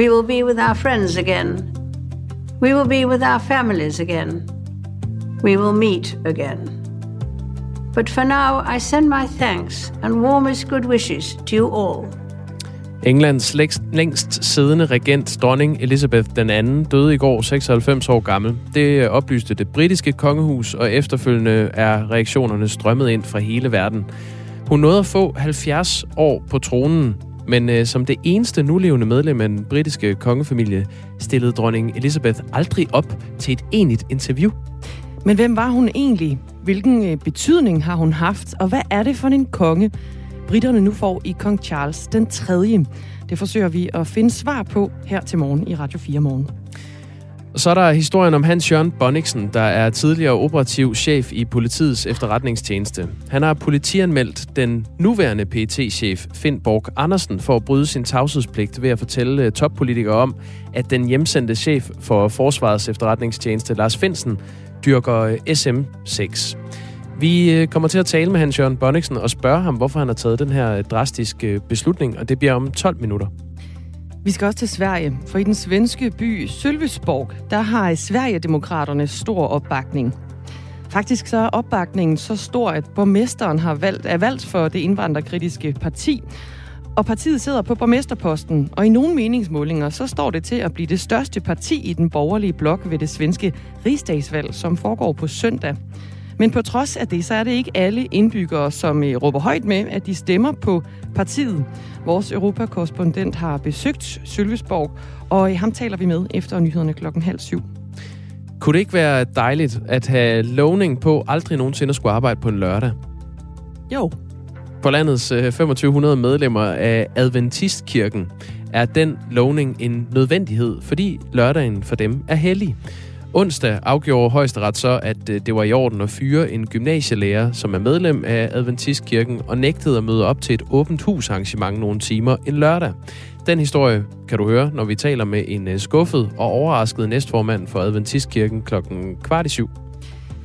We will be with our friends again. We will be with our families again. We will meet again. But for now, I send my thanks and warmest good wishes to you all. Englands længst, længst siddende regent, dronning Elizabeth II, døde i går 96 år gammel. Det oplyste det britiske kongehus, og efterfølgende er reaktionerne strømmet ind fra hele verden. Hun nåede at få 70 år på tronen, men øh, som det eneste nulevende medlem af den britiske kongefamilie, stillede dronning Elizabeth aldrig op til et enigt interview. Men hvem var hun egentlig? Hvilken øh, betydning har hun haft? Og hvad er det for en konge, britterne nu får i kong Charles den 3. Det forsøger vi at finde svar på her til morgen i Radio 4 Morgen. Så er der historien om Hans Jørgen Bonniksen, der er tidligere operativ chef i politiets efterretningstjeneste. Han har politianmeldt den nuværende pt chef Finn Borg Andersen for at bryde sin tavshedspligt ved at fortælle øh, toppolitikere om, at den hjemsendte chef for Forsvarets efterretningstjeneste, Lars Finsen, dyrker øh, SM6. Vi øh, kommer til at tale med Hans Jørgen Bonniksen og spørge ham, hvorfor han har taget den her drastiske beslutning, og det bliver om 12 minutter. Vi skal også til Sverige, for i den svenske by Sølvesborg, der har Sverigedemokraterne stor opbakning. Faktisk så er opbakningen så stor, at borgmesteren har valgt, er valgt for det indvandrerkritiske parti, og partiet sidder på borgmesterposten, og i nogle meningsmålinger så står det til at blive det største parti i den borgerlige blok ved det svenske rigsdagsvalg, som foregår på søndag. Men på trods af det, så er det ikke alle indbyggere, som øh, råber højt med, at de stemmer på partiet. Vores europakorrespondent har besøgt Sølvesborg, og øh, ham taler vi med efter nyhederne klokken halv syv. Kunne det ikke være dejligt at have lovning på aldrig nogensinde at skulle arbejde på en lørdag? Jo. På landets 2500 øh, medlemmer af Adventistkirken er den lovning en nødvendighed, fordi lørdagen for dem er hellig. Onsdag afgjorde højesteret så, at øh, det var i orden at fyre en gymnasielærer, som er medlem af Adventistkirken, og nægtede at møde op til et åbent hus arrangement nogle timer en lørdag. Den historie kan du høre, når vi taler med en øh, skuffet og overrasket næstformand for Adventistkirken klokken kvart i syv.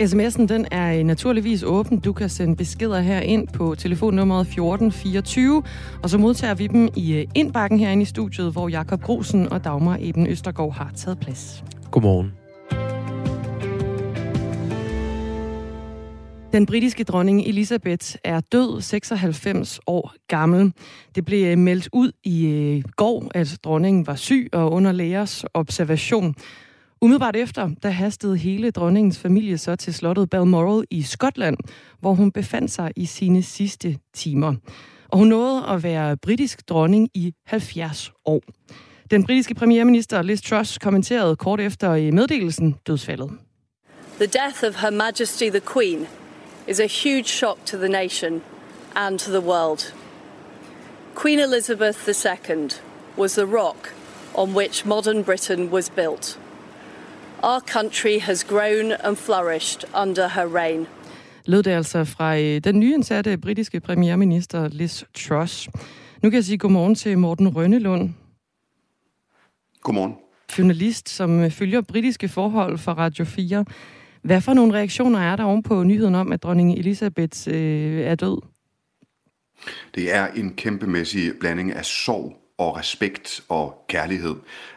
SMS'en den er naturligvis åben. Du kan sende beskeder her ind på telefonnummeret 1424, og så modtager vi dem i øh, indbakken herinde i studiet, hvor Jakob Grusen og Dagmar Eben Østergaard har taget plads. Godmorgen. Den britiske dronning Elisabeth er død 96 år gammel. Det blev øh, meldt ud i øh, går, at dronningen var syg og under lægers observation. Umiddelbart efter, der hastede hele dronningens familie så til slottet Balmoral i Skotland, hvor hun befandt sig i sine sidste timer. Og hun nåede at være britisk dronning i 70 år. Den britiske premierminister Liz Truss kommenterede kort efter i meddelelsen dødsfaldet. The death of Her Majesty the Queen is a huge shock to the nation and to the world. Queen Elizabeth II was the rock on which modern Britain was built. Our country has grown and flourished under her reign. Lød det altså fra øh, den nyindsatte britiske premierminister Liz Truss. Nu kan jeg sige godmorgen til Morten Rønnelund. Godmorgen. Journalist, som øh, følger britiske forhold for Radio 4. Hvad for nogle reaktioner er der oven på nyheden om, at dronning Elisabeth øh, er død? Det er en kæmpemæssig blanding af sorg og respekt og kærlighed.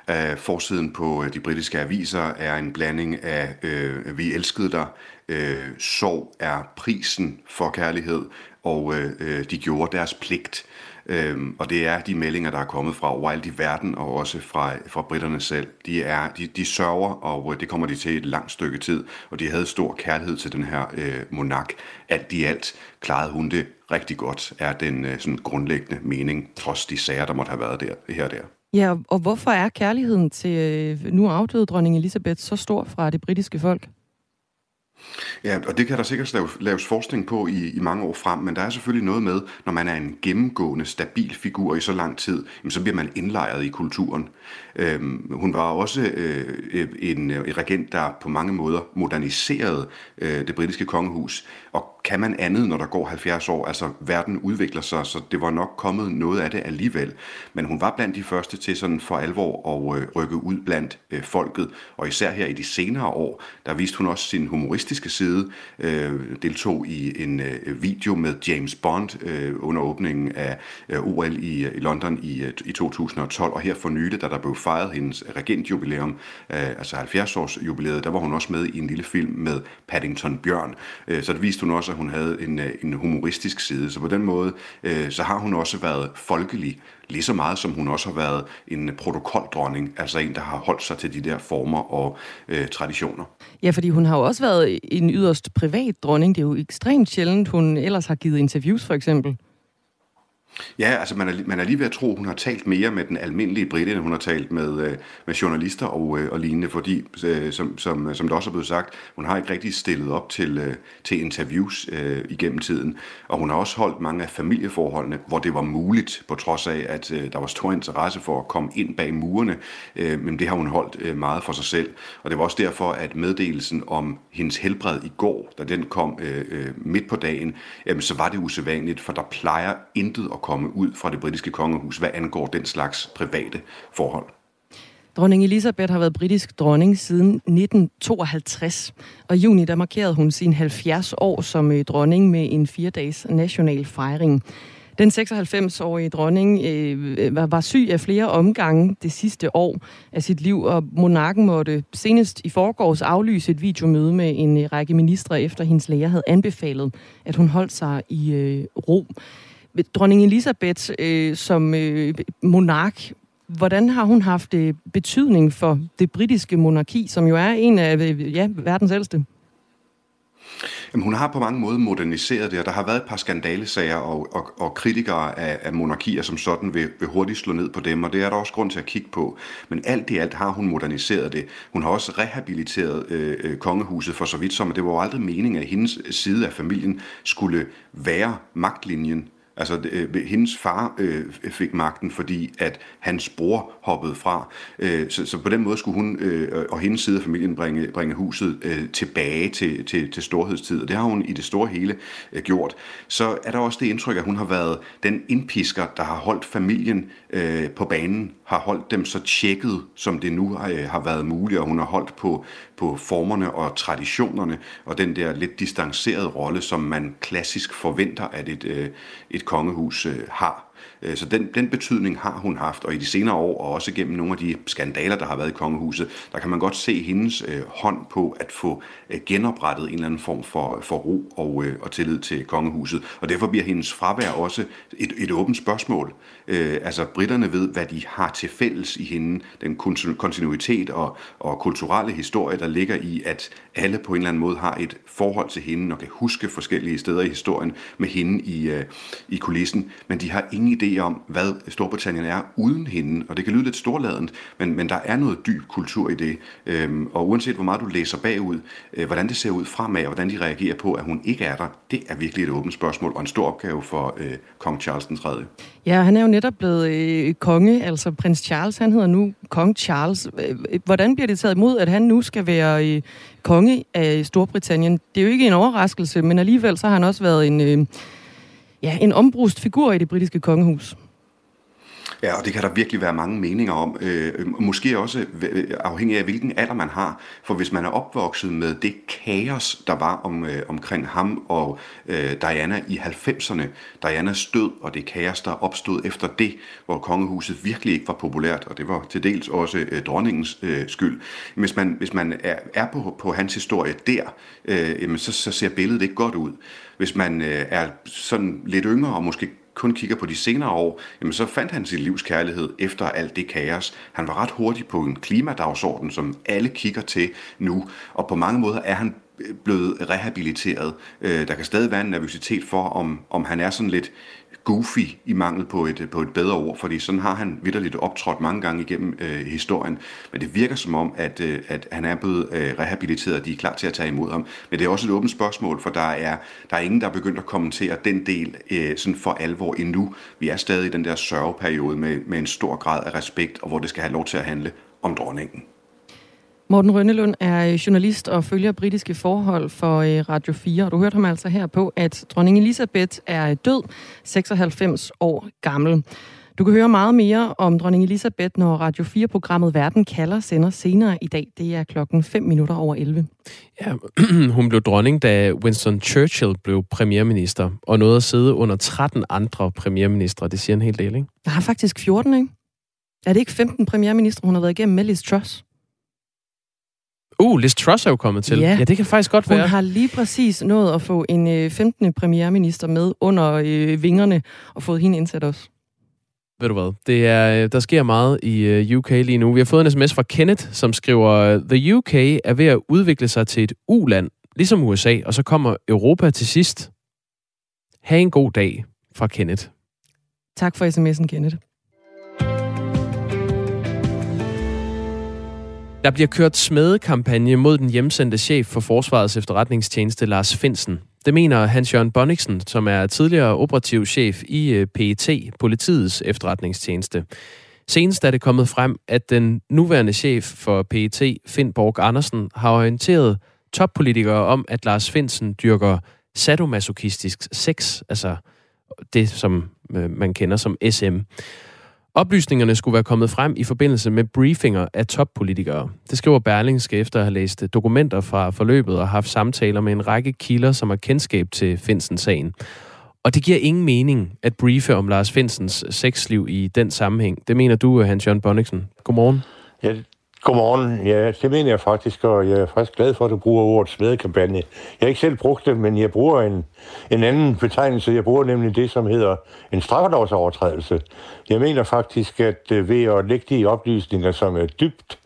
Uh, forsiden på øh, de britiske aviser er en blanding af øh, vi elskede dig, øh, sorg er prisen for kærlighed, og øh, øh de gjorde deres pligt. Øhm, og det er de meldinger, der er kommet fra overalt i verden, og også fra, fra britterne selv. De, er, de, de sørger, og øh, det kommer de til et langt stykke tid, og de havde stor kærlighed til den her øh, monark. Alt i alt klarede hun det rigtig godt, er den øh, sådan grundlæggende mening, trods de sager, der måtte have været der, her og der. Ja, og hvorfor er kærligheden til øh, nu afdøde dronning Elisabeth så stor fra det britiske folk? Ja, og det kan der sikkert laves, laves forskning på i, i mange år frem, men der er selvfølgelig noget med, når man er en gennemgående, stabil figur i så lang tid, jamen, så bliver man indlejret i kulturen. Øhm, hun var også øh, øh en, øh, en regent, der på mange måder moderniserede øh, det britiske kongehus, og kan man andet, når der går 70 år? Altså, verden udvikler sig, så det var nok kommet noget af det alligevel. Men hun var blandt de første til sådan for alvor at øh, rykke ud blandt øh, folket, og især her i de senere år, der viste hun også sin humoristiske side, øh, deltog i en øh, video med James Bond øh, under åbningen af øh, OL i, i London i, i 2012, og her for nylig, da der blev fejrede hendes regentjubilæum, øh, altså 70 års jubilæet, der var hun også med i en lille film med Paddington Bjørn. Øh, så det viste hun også, at hun havde en, øh, en humoristisk side. Så på den måde, øh, så har hun også været folkelig, lige så meget som hun også har været en protokoldronning, altså en, der har holdt sig til de der former og øh, traditioner. Ja, fordi hun har jo også været en yderst privat dronning. Det er jo ekstremt sjældent, hun ellers har givet interviews, for eksempel. Ja, altså man er, man er lige ved at tro, at hun har talt mere med den almindelige brite, end hun har talt med, øh, med journalister og, øh, og lignende, fordi, øh, som, som, øh, som det også er blevet sagt, hun har ikke rigtig stillet op til, øh, til interviews øh, igennem tiden, og hun har også holdt mange af familieforholdene, hvor det var muligt, på trods af, at øh, der var stor interesse for at komme ind bag murene, øh, men det har hun holdt øh, meget for sig selv, og det var også derfor, at meddelelsen om hendes helbred i går, da den kom øh, øh, midt på dagen, øh, så var det usædvanligt, for der plejer intet at komme ud fra det britiske kongehus, hvad angår den slags private forhold. Dronning Elisabeth har været britisk dronning siden 1952, og i juni der markerede hun sin 70 år som øh, dronning med en fire-dages national fejring. Den 96-årige dronning øh, var syg af flere omgange det sidste år af sit liv, og monarken måtte senest i forgårs aflyse et videomøde med en øh, række ministre, efter hendes læger havde anbefalet, at hun holdt sig i øh, ro dronning Elisabeth øh, som øh, monark, hvordan har hun haft øh, betydning for det britiske monarki, som jo er en af øh, ja, verdens ældste? Jamen, hun har på mange måder moderniseret det, og der har været et par skandalesager og, og, og kritikere af, af monarkier som sådan vil, vil hurtigt slå ned på dem, og det er der også grund til at kigge på. Men alt i alt har hun moderniseret det. Hun har også rehabiliteret øh, øh kongehuset for så vidt som, at det var jo aldrig meningen, at hendes side af familien skulle være magtlinjen Altså, øh, hendes far øh, fik magten, fordi at hans bror hoppede fra. Øh, så, så på den måde skulle hun øh, og hendes side af familien bringe, bringe huset øh, tilbage til, til, til storhedstid, og det har hun i det store hele øh, gjort. Så er der også det indtryk, at hun har været den indpisker, der har holdt familien øh, på banen, har holdt dem så tjekket, som det nu øh, har været muligt, og hun har holdt på, på formerne og traditionerne, og den der lidt distancerede rolle, som man klassisk forventer, at et, øh, et kongehus øh, har. Øh, så den, den betydning har hun haft, og i de senere år, og også gennem nogle af de skandaler, der har været i kongehuset, der kan man godt se hendes øh, hånd på at få øh, genoprettet en eller anden form for, for ro og, øh, og tillid til kongehuset. Og derfor bliver hendes fravær også et, et åbent spørgsmål. Øh, altså, britterne ved, hvad de har til fælles i hende, den kontinuitet og, og kulturelle historie, der ligger i, at alle på en eller anden måde har et forhold til hende og kan huske forskellige steder i historien med hende i, øh, i kulissen, men de har ingen idé om, hvad Storbritannien er uden hende, og det kan lyde lidt storladent, men, men der er noget dyb kultur i det, øh, og uanset hvor meget du læser bagud, øh, hvordan det ser ud fremad, og hvordan de reagerer på, at hun ikke er der, det er virkelig et åbent spørgsmål, og en stor opgave for øh, kong Charles den 3. Ja, han er jo netop blevet øh, konge, altså prins Charles, han hedder nu kong Charles. Øh, øh, hvordan bliver det taget imod, at han nu skal være øh, konge af Storbritannien? Det er jo ikke en overraskelse, men alligevel så har han også været en... Øh, ja, en ombrust figur i det britiske kongehus. Ja, og det kan der virkelig være mange meninger om. Øh, øhm, måske også øh, afhængig af, hvilken alder man har. For hvis man er opvokset med det kaos, der var om, øh, omkring ham og øh, Diana i 90'erne, Dianas død og det kaos, der opstod efter det, hvor kongehuset virkelig ikke var populært, og det var til dels også øh, dronningens øh, skyld. Hvis man, hvis man er, er på, på hans historie der, øh, jamen så, så ser billedet ikke godt ud. Hvis man øh, er sådan lidt yngre og måske kun kigger på de senere år, jamen så fandt han sin livs kærlighed efter alt det kaos. Han var ret hurtig på en klimadagsorden, som alle kigger til nu, og på mange måder er han blevet rehabiliteret. Øh, der kan stadig være en nervøsitet for, om, om han er sådan lidt goofy i mangel på et, på et bedre ord, fordi sådan har han vidderligt optrådt mange gange igennem øh, historien. Men det virker som om, at, øh, at han er blevet øh, rehabiliteret, og de er klar til at tage imod ham. Men det er også et åbent spørgsmål, for der er, der er ingen, der er begyndt at kommentere den del øh, sådan for alvor endnu. Vi er stadig i den der sørgeperiode med, med en stor grad af respekt, og hvor det skal have lov til at handle om dronningen. Morten Rønnelund er journalist og følger britiske forhold for Radio 4, og du hørte ham altså her på, at dronning Elisabeth er død, 96 år gammel. Du kan høre meget mere om dronning Elisabeth, når Radio 4-programmet Verden kalder sender senere i dag. Det er klokken 5 minutter over 11. Ja, hun blev dronning, da Winston Churchill blev premierminister, og nåede at sidde under 13 andre premierministre. Det siger en hel del, ikke? Jeg har faktisk 14, ikke? Er det ikke 15 premierministre, hun har været igennem med Liz Truss? Uh, Liz Truss er jo kommet til. Ja, ja det kan faktisk godt hun være. Hun har lige præcis nået at få en 15. Øh, premierminister med under øh, vingerne, og fået hende indsat også. Ved du hvad, det er, øh, der sker meget i UK lige nu. Vi har fået en sms fra Kenneth, som skriver, The UK er ved at udvikle sig til et U-land, ligesom USA, og så kommer Europa til sidst. Ha' en god dag fra Kenneth. Tak for sms'en, Kenneth. Der bliver kørt smedekampagne mod den hjemsendte chef for Forsvarets efterretningstjeneste, Lars Finsen. Det mener Hans-Jørgen Bonniksen, som er tidligere operativ chef i øh, PET, politiets efterretningstjeneste. Senest er det kommet frem, at den nuværende chef for PET, Finn Borg Andersen, har orienteret toppolitikere om, at Lars Finsen dyrker sadomasochistisk sex, altså det, som øh, man kender som SM. Oplysningerne skulle være kommet frem i forbindelse med briefinger af toppolitikere. Det skriver Berlingske efter at have læst dokumenter fra forløbet og haft samtaler med en række kilder, som har kendskab til Finsen-sagen. Og det giver ingen mening at briefe om Lars Finsens sexliv i den sammenhæng. Det mener du, øh, Hans-Jørgen Bonniksen. Godmorgen. Ja, Godmorgen. Ja, det mener jeg faktisk, og jeg er faktisk glad for, at du bruger ordet smedekampagne. Jeg har ikke selv brugt det, men jeg bruger en, en anden betegnelse. Jeg bruger nemlig det, som hedder en straffelovsovertrædelse. Jeg mener faktisk, at øh, ved at lægge de oplysninger, som er dybt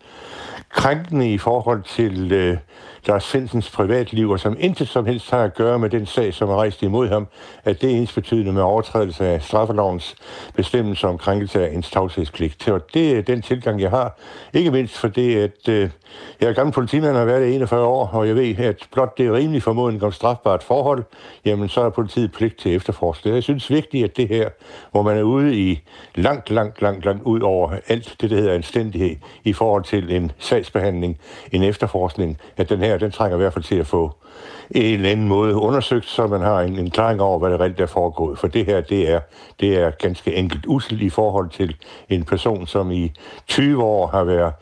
krænkende i forhold til øh, Lars Finsens privatliv, og som intet som helst har at gøre med den sag, som er rejst imod ham, at det er ens betydende med overtrædelse af straffelovens bestemmelse om krænkelse af ens tavshedspligt. Og det er den tilgang, jeg har. Ikke mindst fordi, at øh, jeg er gammel politimand og har været i 41 år, og jeg ved, at blot det er rimelig formodning om strafbart forhold, jamen så er politiet pligt til efterforskning. Jeg synes vigtigt, at det her, hvor man er ude i langt, langt, langt, langt ud over alt det, der hedder anstændighed i forhold til en sagsbehandling, en efterforskning, at den her, den trænger i hvert fald til at få en eller anden måde undersøgt, så man har en, en klaring over, hvad der rent er foregået. For det her, det er, det er ganske enkelt usel i forhold til en person, som i 20 år har været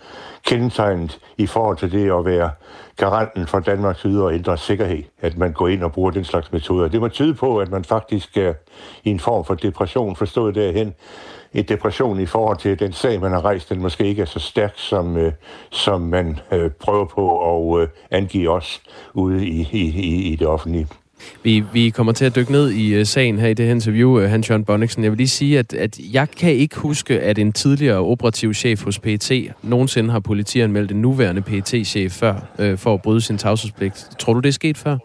kendetegnet i forhold til det at være garanten for Danmarks ydre og indre sikkerhed, at man går ind og bruger den slags metoder. Det må tyde på, at man faktisk er i en form for depression, forstået derhen, en depression i forhold til den sag, man har rejst, den måske ikke er så stærk, som, øh, som man øh, prøver på at øh, angive os ude i, i, i det offentlige. Vi, vi kommer til at dykke ned i uh, sagen her i det her interview, uh, Hans Jørgen Bonniksen. Jeg vil lige sige, at, at jeg kan ikke huske, at en tidligere operativ chef hos PET nogensinde har politianmeldt en nuværende PET-chef før uh, for at bryde sin tavshedspligt. Tror du, det er sket før?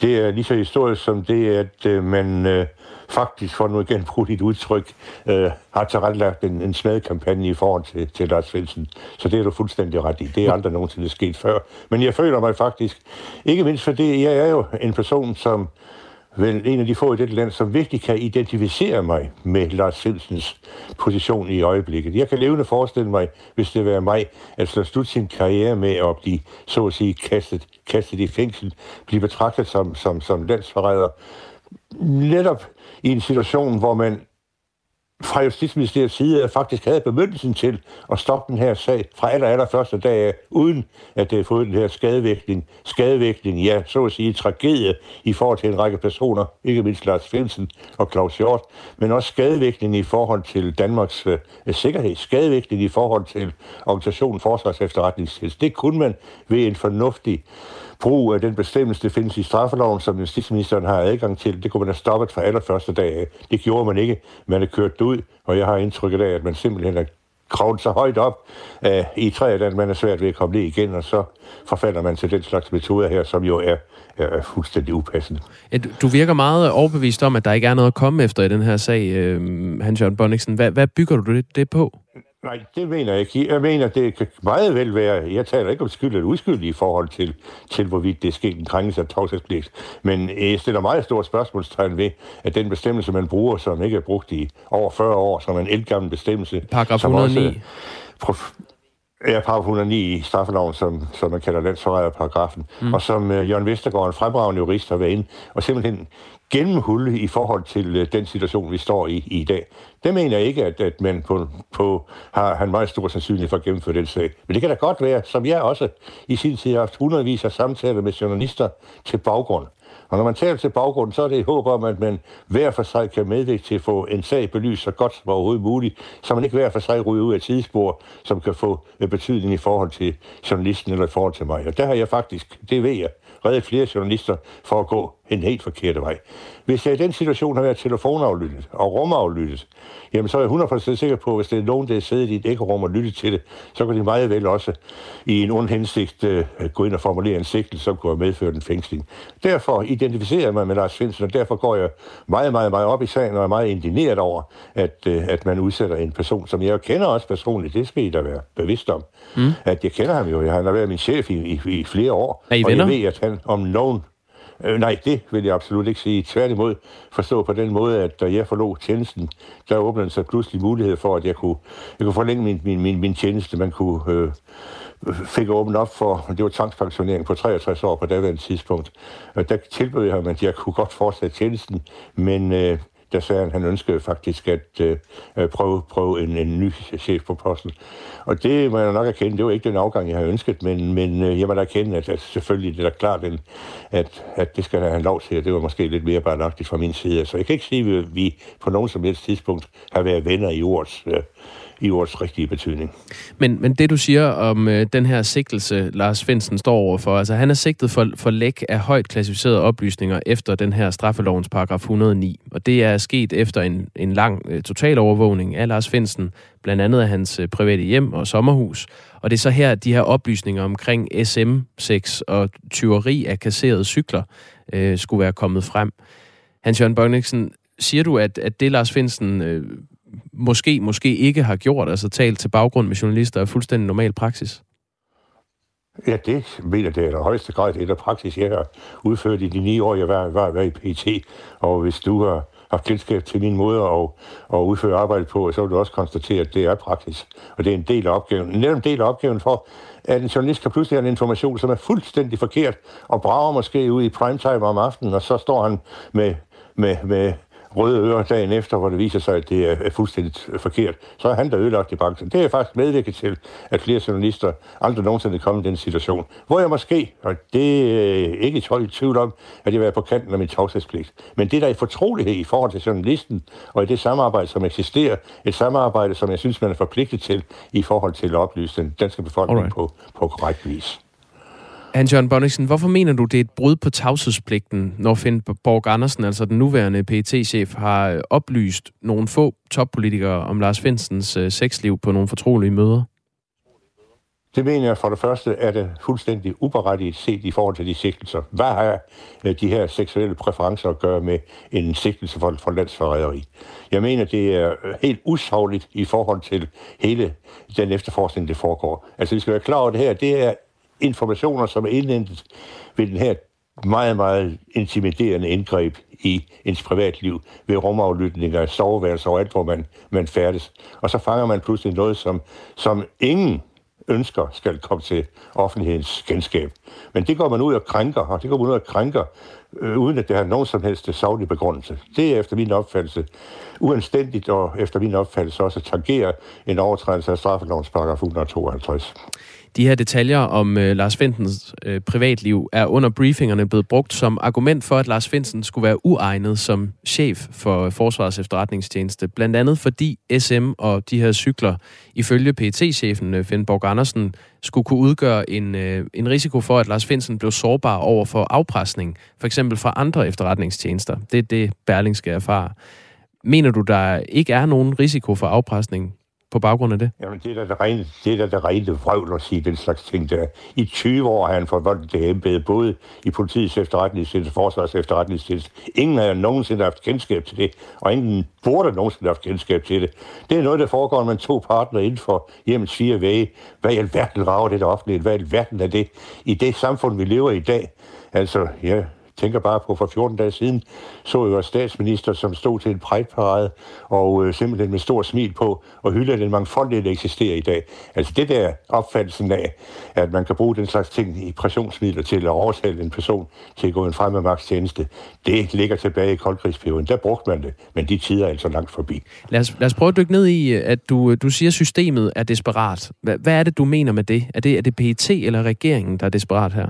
Det er lige så historisk som det, at uh, man uh, faktisk, for nu igen bruge dit udtryk, øh, har tilrettelagt en, en smadkampagne i forhold til, til Lars Felsen. Så det er du fuldstændig ret i. Det er aldrig nogensinde sket før. Men jeg føler mig faktisk, ikke mindst fordi jeg er jo en person, som vel en af de få i dette land, som virkelig kan identificere mig med Lars Felsens position i øjeblikket. Jeg kan levende forestille mig, hvis det var mig, at slå slut sin karriere med at blive, så at sige, kastet, kastet i fængsel, blive betragtet som, som, som landsforræder. Netop i en situation, hvor man fra Justitsministeriets side faktisk havde bemyndelsen til at stoppe den her sag fra aller, aller første dag, uden at det har fået den her skadevægtning, skadevægtning, ja, så at sige tragedie i forhold til en række personer, ikke mindst Lars Finsen og Claus Hjort, men også skadevægtning i forhold til Danmarks øh, sikkerhed, skadevægtning i forhold til organisationen Forsvars Efterretningstjeneste. Det kunne man ved en fornuftig brug af den bestemmelse, der findes i straffeloven, som justitsministeren har adgang til, det kunne man have stoppet fra allerførste dag Det gjorde man ikke. Man er kørt ud, og jeg har indtrykket af, at man simpelthen har kravlet så højt op uh, i træet, at man er svært ved at komme ned igen, og så forfalder man til den slags metoder her, som jo er, er fuldstændig upassende. Du virker meget overbevist om, at der ikke er noget at komme efter i den her sag, øh, Hans-Jørgen Bonniksen. Hvad, hvad bygger du det, det på? Nej, det mener jeg ikke. Jeg mener, det kan meget vel være, jeg taler ikke om skyld eller uskyld i forhold til, til hvorvidt det er sket en krænkelse af tavshedspligt, men jeg stiller meget stort spørgsmålstegn ved, at den bestemmelse, man bruger, som ikke er brugt i over 40 år, som en elgammel bestemmelse. Paragraf 109. Også, Ja, paragraf 109 i straffeloven, som, som man kalder landsforræderparagrafen, mm. og som uh, Jørgen Vestergaard, en fremragende jurist, har været inde og simpelthen gennemhulde i forhold til øh, den situation, vi står i i dag. Det mener jeg ikke, at, at man på, på, har, har en meget stor sandsynlighed for at gennemføre den sag. Men det kan da godt være, som jeg også i sin tid har haft hundredvis af samtaler med journalister til baggrund. Og når man taler til baggrunden, så er det et håb om, at man hver for sig kan medvirke til at få en sag belyst så godt som overhovedet muligt, så man ikke hver for sig ryger ud af tidsspor, som kan få øh, betydning i forhold til journalisten eller i forhold til mig. Og der har jeg faktisk, det ved jeg, reddet flere journalister for at gå en helt forkert vej. Hvis jeg i den situation har været telefonaflyttet og rumaflyttet, jamen så er jeg 100% sikker på, at hvis det er nogen, der er siddet i et æggerum og lyttet til det, så kan de meget vel også i en ond hensigt uh, gå ind og formulere en sigtelse, som kunne have medført en fængsling. Derfor identificerer jeg mig med Lars Svendsen, og derfor går jeg meget, meget, meget op i sagen, og er meget indigneret over, at, uh, at man udsætter en person, som jeg kender også personligt, det skal I da være bevidst om, mm. at jeg kender ham jo. Han har været min chef i, i, i flere år, er I og venner? jeg ved, at han om nogen Øh, nej, det vil jeg absolut ikke sige. Tværtimod forstå på den måde, at da jeg forlod tjenesten, der åbnede sig pludselig mulighed for, at jeg kunne, jeg kunne forlænge min, min, min, min tjeneste. Man kunne øh, fik åbnet op for, det var tvangspensionering på 63 år på daværende tidspunkt. Og der tilbød jeg ham, at jeg kunne godt fortsætte tjenesten, men øh, der sagde han, at han ønskede faktisk at øh, prøve, prøve en, en ny chef på posten. Og det må jeg nok erkende, det var ikke den afgang, jeg havde ønsket, men, men øh, jeg må da erkende, at, at selvfølgelig det er da klart, at, at det skal han lov til, og det var måske lidt mere barnagtigt fra min side. Så jeg kan ikke sige, at vi på nogen som helst tidspunkt har været venner i ordets øh, i ordets rigtige betydning. Men, men det du siger om øh, den her sigtelse, Lars Finsen står overfor, altså han er sigtet for, for læk af højt klassificerede oplysninger efter den her straffelovens paragraf 109. Og det er sket efter en, en lang øh, totalovervågning af Lars Finsen, blandt andet af hans øh, private hjem og sommerhus. Og det er så her, de her oplysninger omkring SM6 og tyveri af kasserede cykler øh, skulle være kommet frem. Hans Jørgen Bøgniksen, siger du, at, at det Lars Finsen øh, måske, måske ikke har gjort, altså talt til baggrund med journalister, er fuldstændig normal praksis? Ja, det mener det er der højeste grad. Det er der praksis, jeg har udført i de ni år, jeg var, var, var i PT. Og hvis du har haft kendskab til min måde at, at udføre arbejde på, så vil du også konstatere, at det er praksis. Og det er en del af opgaven. Netop en del af opgaven for, at en journalist kan pludselig have en information, som er fuldstændig forkert, og brager måske ud i primetime om aftenen, og så står han med, med, med røde ører dagen efter, hvor det viser sig, at det er fuldstændig forkert, så er han der ødelagt i banken. Det er faktisk medvirket til, at flere journalister aldrig nogensinde er kommet i den situation. Hvor jeg måske, og det er ikke i tvivl om, at jeg vil på kanten af min tavshedspligt. Men det der er fortrolighed i forhold til journalisten, og i det samarbejde, som eksisterer, et samarbejde, som jeg synes, man er forpligtet til i forhold til at oplyse den danske befolkning på, på korrekt vis. Hans Jørgen Bonniksen, hvorfor mener du, det er et brud på tavshedspligten, når Finn Borg Andersen, altså den nuværende pt chef har øh, oplyst nogle få toppolitikere om Lars Finsens øh, sexliv på nogle fortrolige møder? Det mener jeg for det første er det fuldstændig uberettiget set i forhold til de sigtelser. Hvad har øh, de her seksuelle præferencer at gøre med en sigtelse for, for landsforræderi? Jeg mener, det er helt usagligt i forhold til hele den efterforskning, det foregår. Altså, vi skal være klar over det her. Det er informationer, som er indhentet ved den her meget, meget intimiderende indgreb i ens privatliv ved rumaflytninger, soveværelser og alt, hvor man, man færdes. Og så fanger man pludselig noget, som, som ingen ønsker skal komme til offentlighedens genskab. Men det går man ud og krænker, og det går man ud og krænker, øh, uden at det har nogen som helst savlig begrundelse. Det er efter min opfattelse uanstændigt, og efter min opfattelse også tangerer en overtrædelse af straffelovens paragraf 152. De her detaljer om øh, Lars Finsens øh, privatliv er under briefingerne blevet brugt som argument for, at Lars Finsen skulle være uegnet som chef for Forsvarets efterretningstjeneste. Blandt andet fordi SM og de her cykler, ifølge pt chefen øh, Finn Borg Andersen, skulle kunne udgøre en, øh, en risiko for, at Lars Finsen blev sårbar over for afpresning, for eksempel fra andre efterretningstjenester. Det er det, Berling skal erfare. Mener du, der ikke er nogen risiko for afpresning på baggrund af det? Jamen, det er da det rene, det er da det rene vrøvl at sige den slags ting der. I 20 år har han forvoldt det embede, både i politiets efterretningstjeneste, forsvars efterretningstjeneste. Ingen har nogensinde haft kendskab til det, og ingen burde nogensinde have haft kendskab til det. Det er noget, der foregår med to partner inden for hjemmets fire væge. Hvad i alverden rager det der offentligt? Hvad i alverden er det i det samfund, vi lever i i dag? Altså, ja, tænker bare på, for 14 dage siden så jeg statsminister, som stod til en pride og øh, simpelthen med stor smil på og hylde den mangfoldighed, der eksisterer i dag. Altså det der opfattelsen af, at man kan bruge den slags ting i pressionsmidler til at overtale en person til at gå en fremmedmagtstjeneste, det ligger tilbage i koldkrigsperioden. Der brugte man det, men de tider er altså langt forbi. Lad os, lad os prøve at dykke ned i, at du, du siger, at systemet er desperat. Hvad, hvad er det, du mener med det? Er det, er det PET eller regeringen, der er desperat her?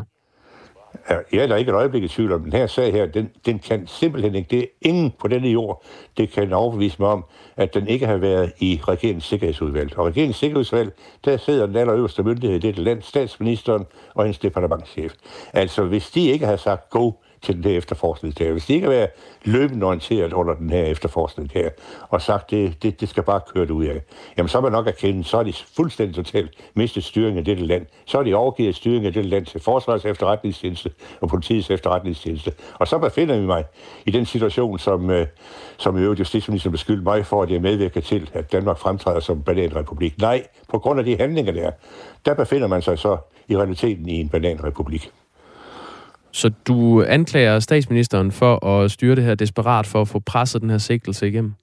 Jeg er der ikke et øjeblik i tvivl om. Den her sag her, den, den kan simpelthen ikke, det er ingen på denne jord, det kan overbevise mig om, at den ikke har været i regeringens sikkerhedsudvalg. Og regeringens sikkerhedsudvalg, der sidder den allerøverste myndighed i dette land, statsministeren og hendes departementchef. Altså, hvis de ikke har sagt go, til den her efterforskning der. Hvis de ikke har været løbende orienteret under den her efterforskning her, og sagt, det, det, det skal bare køre det ud af, jamen så er man nok erkendt, så er de fuldstændig totalt mistet styringen af dette land. Så er de overgivet styringen af dette land til Forsvars efterretningstjeneste og politiets efterretningstjeneste. Og så befinder vi mig i den situation, som, øh, som i øvrigt justitsministeren beskyldte mig for, at jeg medvirker til, at Danmark fremtræder som bananrepublik. Nej, på grund af de handlinger der, der befinder man sig så i realiteten i en bananrepublik. Så du anklager statsministeren for at styre det her desperat for at få presset den her sigtelse igennem?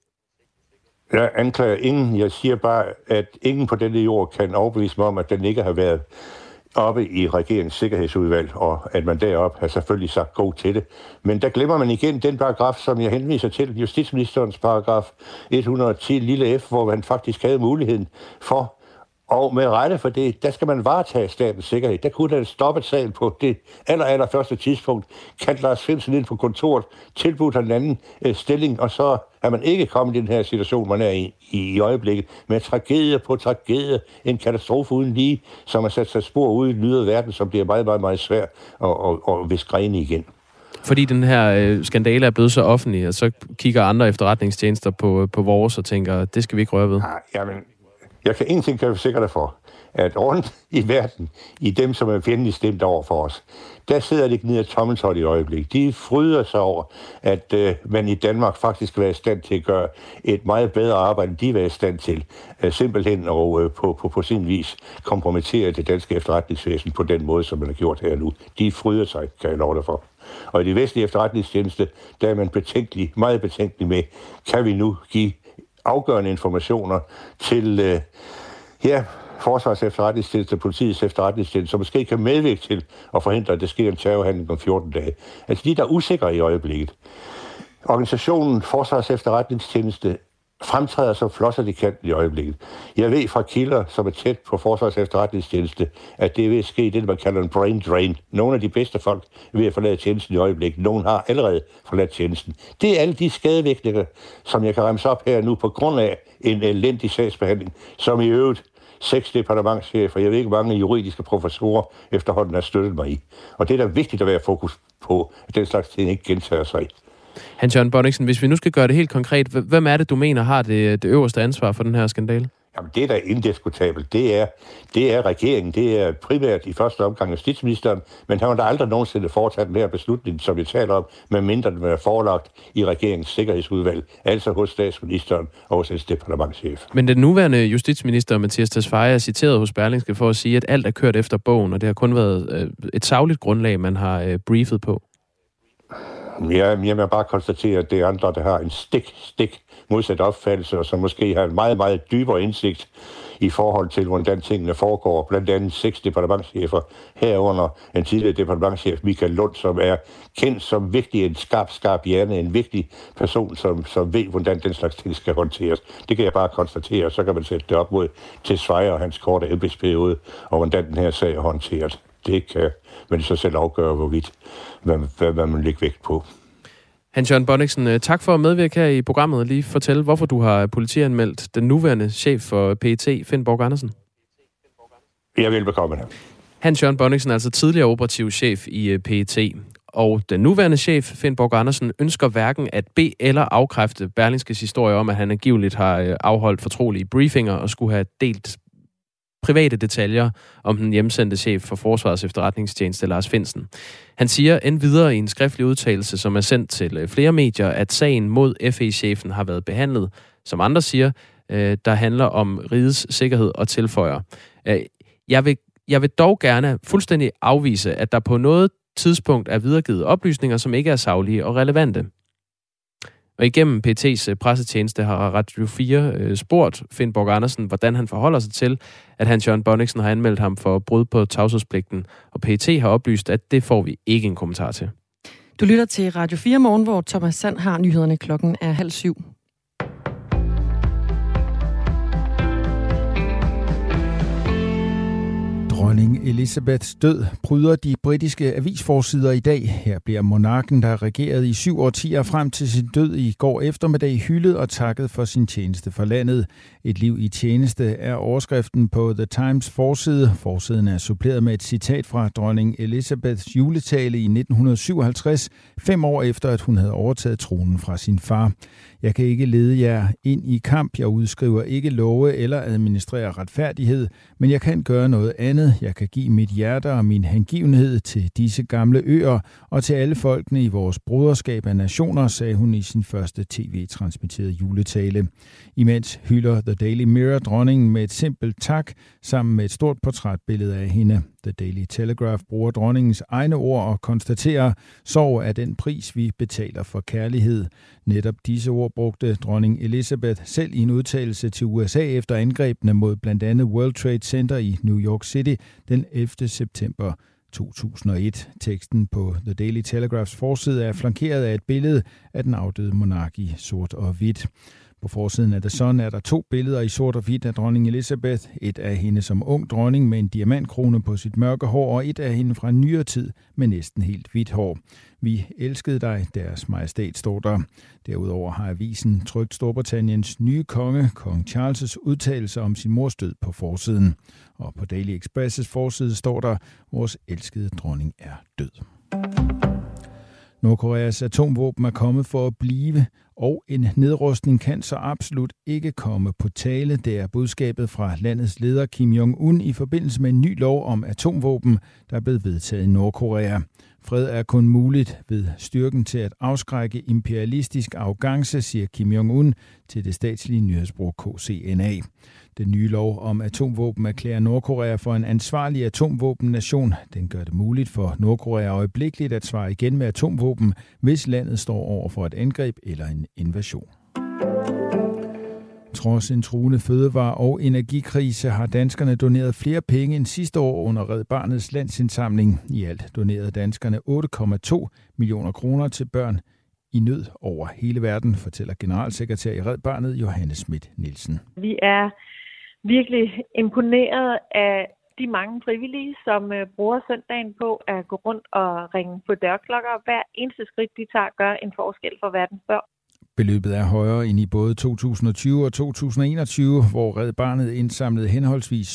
Jeg anklager ingen. Jeg siger bare, at ingen på denne jord kan overbevise mig om, at den ikke har været oppe i regeringens sikkerhedsudvalg, og at man deroppe har selvfølgelig sagt god til det. Men der glemmer man igen den paragraf, som jeg henviser til, justitsministerens paragraf 110 lille f, hvor man faktisk havde muligheden for og med rette for det, der skal man varetage statens sikkerhed. Der kunne der stoppe sagen på det aller, aller første tidspunkt. Kan Lars Finsen ind på kontoret, tilbudt en anden øh, stilling, og så er man ikke kommet i den her situation, man er i, i, øjeblikket, med tragedie på tragedie, en katastrofe uden lige, som har sat sig spor ude i den ydre verden, som bliver meget, meget, meget svær at, at, at viske igen. Fordi den her øh, skandale er blevet så offentlig, og så kigger andre efterretningstjenester på, på vores og tænker, det skal vi ikke røre ved. Ja, jamen, jeg kan ingenting kan forsikre dig for, at rundt i verden, i dem, som er fjendtligt stemt over for os, der sidder de ikke af tommeltot i øjeblik. De fryder sig over, at øh, man i Danmark faktisk skal være i stand til at gøre et meget bedre arbejde, end de var i stand til. Øh, simpelthen og øh, på, på, på sin vis kompromittere det danske efterretningsvæsen på den måde, som man har gjort her nu. De fryder sig, kan jeg love dig for. Og i de vestlige efterretningstjeneste, der er man betænkelig, meget betænkelig med, kan vi nu give afgørende informationer til øh, ja, Forsvars efterretningstjeneste, politiets efterretningstjeneste, som måske kan medvirke til at forhindre, at der sker en terrorhandling om 14 dage. Altså de, der er usikre i øjeblikket. Organisationen Forsvars efterretningstjeneste fremtræder som flosser i kanten i øjeblikket. Jeg ved fra kilder, som er tæt på Forsvars efterretningstjeneste, at det vil ske det, man kalder en brain drain. Nogle af de bedste folk er ved at forlade tjenesten i øjeblikket. Nogle har allerede forladt tjenesten. Det er alle de skadevirkninger, som jeg kan remse op her nu på grund af en elendig sagsbehandling, som i øvrigt seks departementchefer, jeg ved ikke, mange juridiske professorer efterhånden har støttet mig i. Og det er da vigtigt at være fokus på, at den slags ting ikke gentager sig. Hans Jørgen Bonniksen, hvis vi nu skal gøre det helt konkret, hvem er det, du mener har det, det øverste ansvar for den her skandale? Jamen, det er da indiskutabelt. Det er, det er regeringen. Det er primært i første omgang justitsministeren, men han har da aldrig nogensinde foretaget den her beslutning, som vi taler om, medmindre den er forelagt i regeringens sikkerhedsudvalg, altså hos statsministeren og hos hans departementchef. Men den nuværende justitsminister, Mathias Tesfaye, er citeret hos Berlingske for at sige, at alt er kørt efter bogen, og det har kun været øh, et savligt grundlag, man har øh, briefet på. Ja, jeg må bare konstatere, at det er andre, der har en stik, stik modsat opfattelse, og som måske har en meget, meget dybere indsigt i forhold til, hvordan tingene foregår. Blandt andet seks departementchefer herunder en tidligere departementchef, Michael Lund, som er kendt som vigtig en skarp, skarp hjerne, en vigtig person, som, som ved, hvordan den slags ting skal håndteres. Det kan jeg bare konstatere, og så kan man sætte det op mod til Svejer og hans korte embedsperiode, og hvordan den her sag er håndteret. Det kan man så selv afgøre, hvorvidt, hvad, hvad, hvad man lægger vægt på. Hans-Jørgen Bonniksen, øh, tak for at medvirke her i programmet. Lige fortælle, hvorfor du har politianmeldt den nuværende chef for PET, Finn Borg Andersen. Jeg vil bekomme det. Hans-Jørgen Bonniksen er altså tidligere operativ chef i øh, PET. Og den nuværende chef, Finn Borg Andersen, ønsker hverken at bede eller afkræfte Berlingskes historie om, at han angiveligt har øh, afholdt fortrolige briefinger og skulle have delt private detaljer om den hjemsendte chef for Forsvarets efterretningstjeneste, Lars Finsen. Han siger endvidere i en skriftlig udtalelse, som er sendt til øh, flere medier, at sagen mod FE-chefen har været behandlet, som andre siger, øh, der handler om rigets sikkerhed og tilføjer. Øh, jeg vil, jeg vil dog gerne fuldstændig afvise, at der på noget tidspunkt er videregivet oplysninger, som ikke er saglige og relevante. Og igennem PT's øh, pressetjeneste har Radio 4 øh, spurgt Finn Borg Andersen, hvordan han forholder sig til, at Hans Jørgen Bonniksen har anmeldt ham for brud på tavshedspligten. Og PT har oplyst, at det får vi ikke en kommentar til. Du lytter til Radio 4 morgen, hvor Thomas Sand har nyhederne klokken er halv syv. Dronning Elizabeths død bryder de britiske avisforsider i dag. Her bliver monarken, der regerede i syv årtier frem til sin død i går eftermiddag, hyldet og takket for sin tjeneste for landet. Et liv i tjeneste er overskriften på The Times forside. Forsiden er suppleret med et citat fra dronning Elizabeths juletale i 1957, fem år efter at hun havde overtaget tronen fra sin far. Jeg kan ikke lede jer ind i kamp. Jeg udskriver ikke love eller administrerer retfærdighed, men jeg kan gøre noget andet. Jeg kan give mit hjerte og min hengivenhed til disse gamle øer og til alle folkene i vores broderskab af nationer, sagde hun i sin første tv-transmitterede juletale. Imens hylder The Daily Mirror dronningen med et simpelt tak sammen med et stort portrætbillede af hende. The Daily Telegraph bruger dronningens egne ord og konstaterer, sorg er den pris, vi betaler for kærlighed. Netop disse ord brugte dronning Elizabeth selv i en udtalelse til USA efter angrebene mod blandt andet World Trade Center i New York City den 11. september 2001. Teksten på The Daily Telegraphs forside er flankeret af et billede af den afdøde monark i sort og hvidt. På forsiden af The Sun er der to billeder i sort og hvidt af dronning Elizabeth. Et af hende som ung dronning med en diamantkrone på sit mørke hår, og et af hende fra nyere tid med næsten helt hvidt hår. Vi elskede dig, deres majestæt, står der. Derudover har avisen trygt Storbritanniens nye konge, kong Charles' udtalelse om sin mors død på forsiden. Og på Daily Express' forside står der, vores elskede dronning er død. Nordkoreas atomvåben er kommet for at blive, og en nedrustning kan så absolut ikke komme på tale. Det er budskabet fra landets leder Kim Jong-un i forbindelse med en ny lov om atomvåben, der er blevet vedtaget i Nordkorea. Fred er kun muligt ved styrken til at afskrække imperialistisk arrogance, siger Kim Jong-un til det statslige nyhedsbrug KCNA. Den nye lov om atomvåben erklærer Nordkorea for en ansvarlig atomvåbennation. Den gør det muligt for Nordkorea øjeblikkeligt at svare igen med atomvåben, hvis landet står over for et angreb eller en invasion. Trods en truende fødevare- og energikrise har danskerne doneret flere penge end sidste år under Red Barnets landsindsamling. I alt donerede danskerne 8,2 millioner kroner til børn i nød over hele verden, fortæller generalsekretær i Red Barnet Johannes Schmidt Nielsen. Vi er virkelig imponeret af de mange frivillige, som øh, bruger søndagen på at gå rundt og ringe på dørklokker. Hver eneste skridt, de tager, gør en forskel for verdens børn. Beløbet er højere end i både 2020 og 2021, hvor Red Barnet indsamlede henholdsvis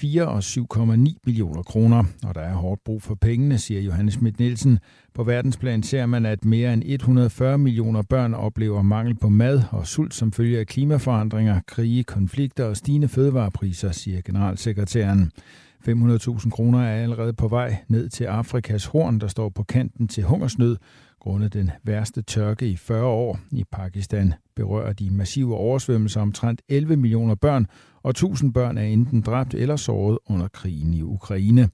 4 og 7,9 millioner kroner. Og der er hårdt brug for pengene, siger Johannes Schmidt Nielsen. På verdensplan ser man, at mere end 140 millioner børn oplever mangel på mad og sult som følge af klimaforandringer, krige, konflikter og stigende fødevarepriser, siger generalsekretæren. 500.000 kroner er allerede på vej ned til Afrikas horn, der står på kanten til hungersnød, grundet den værste tørke i 40 år. I Pakistan berører de massive oversvømmelser omtrent 11 millioner børn, og 1000 børn er enten dræbt eller såret under krigen i Ukraine.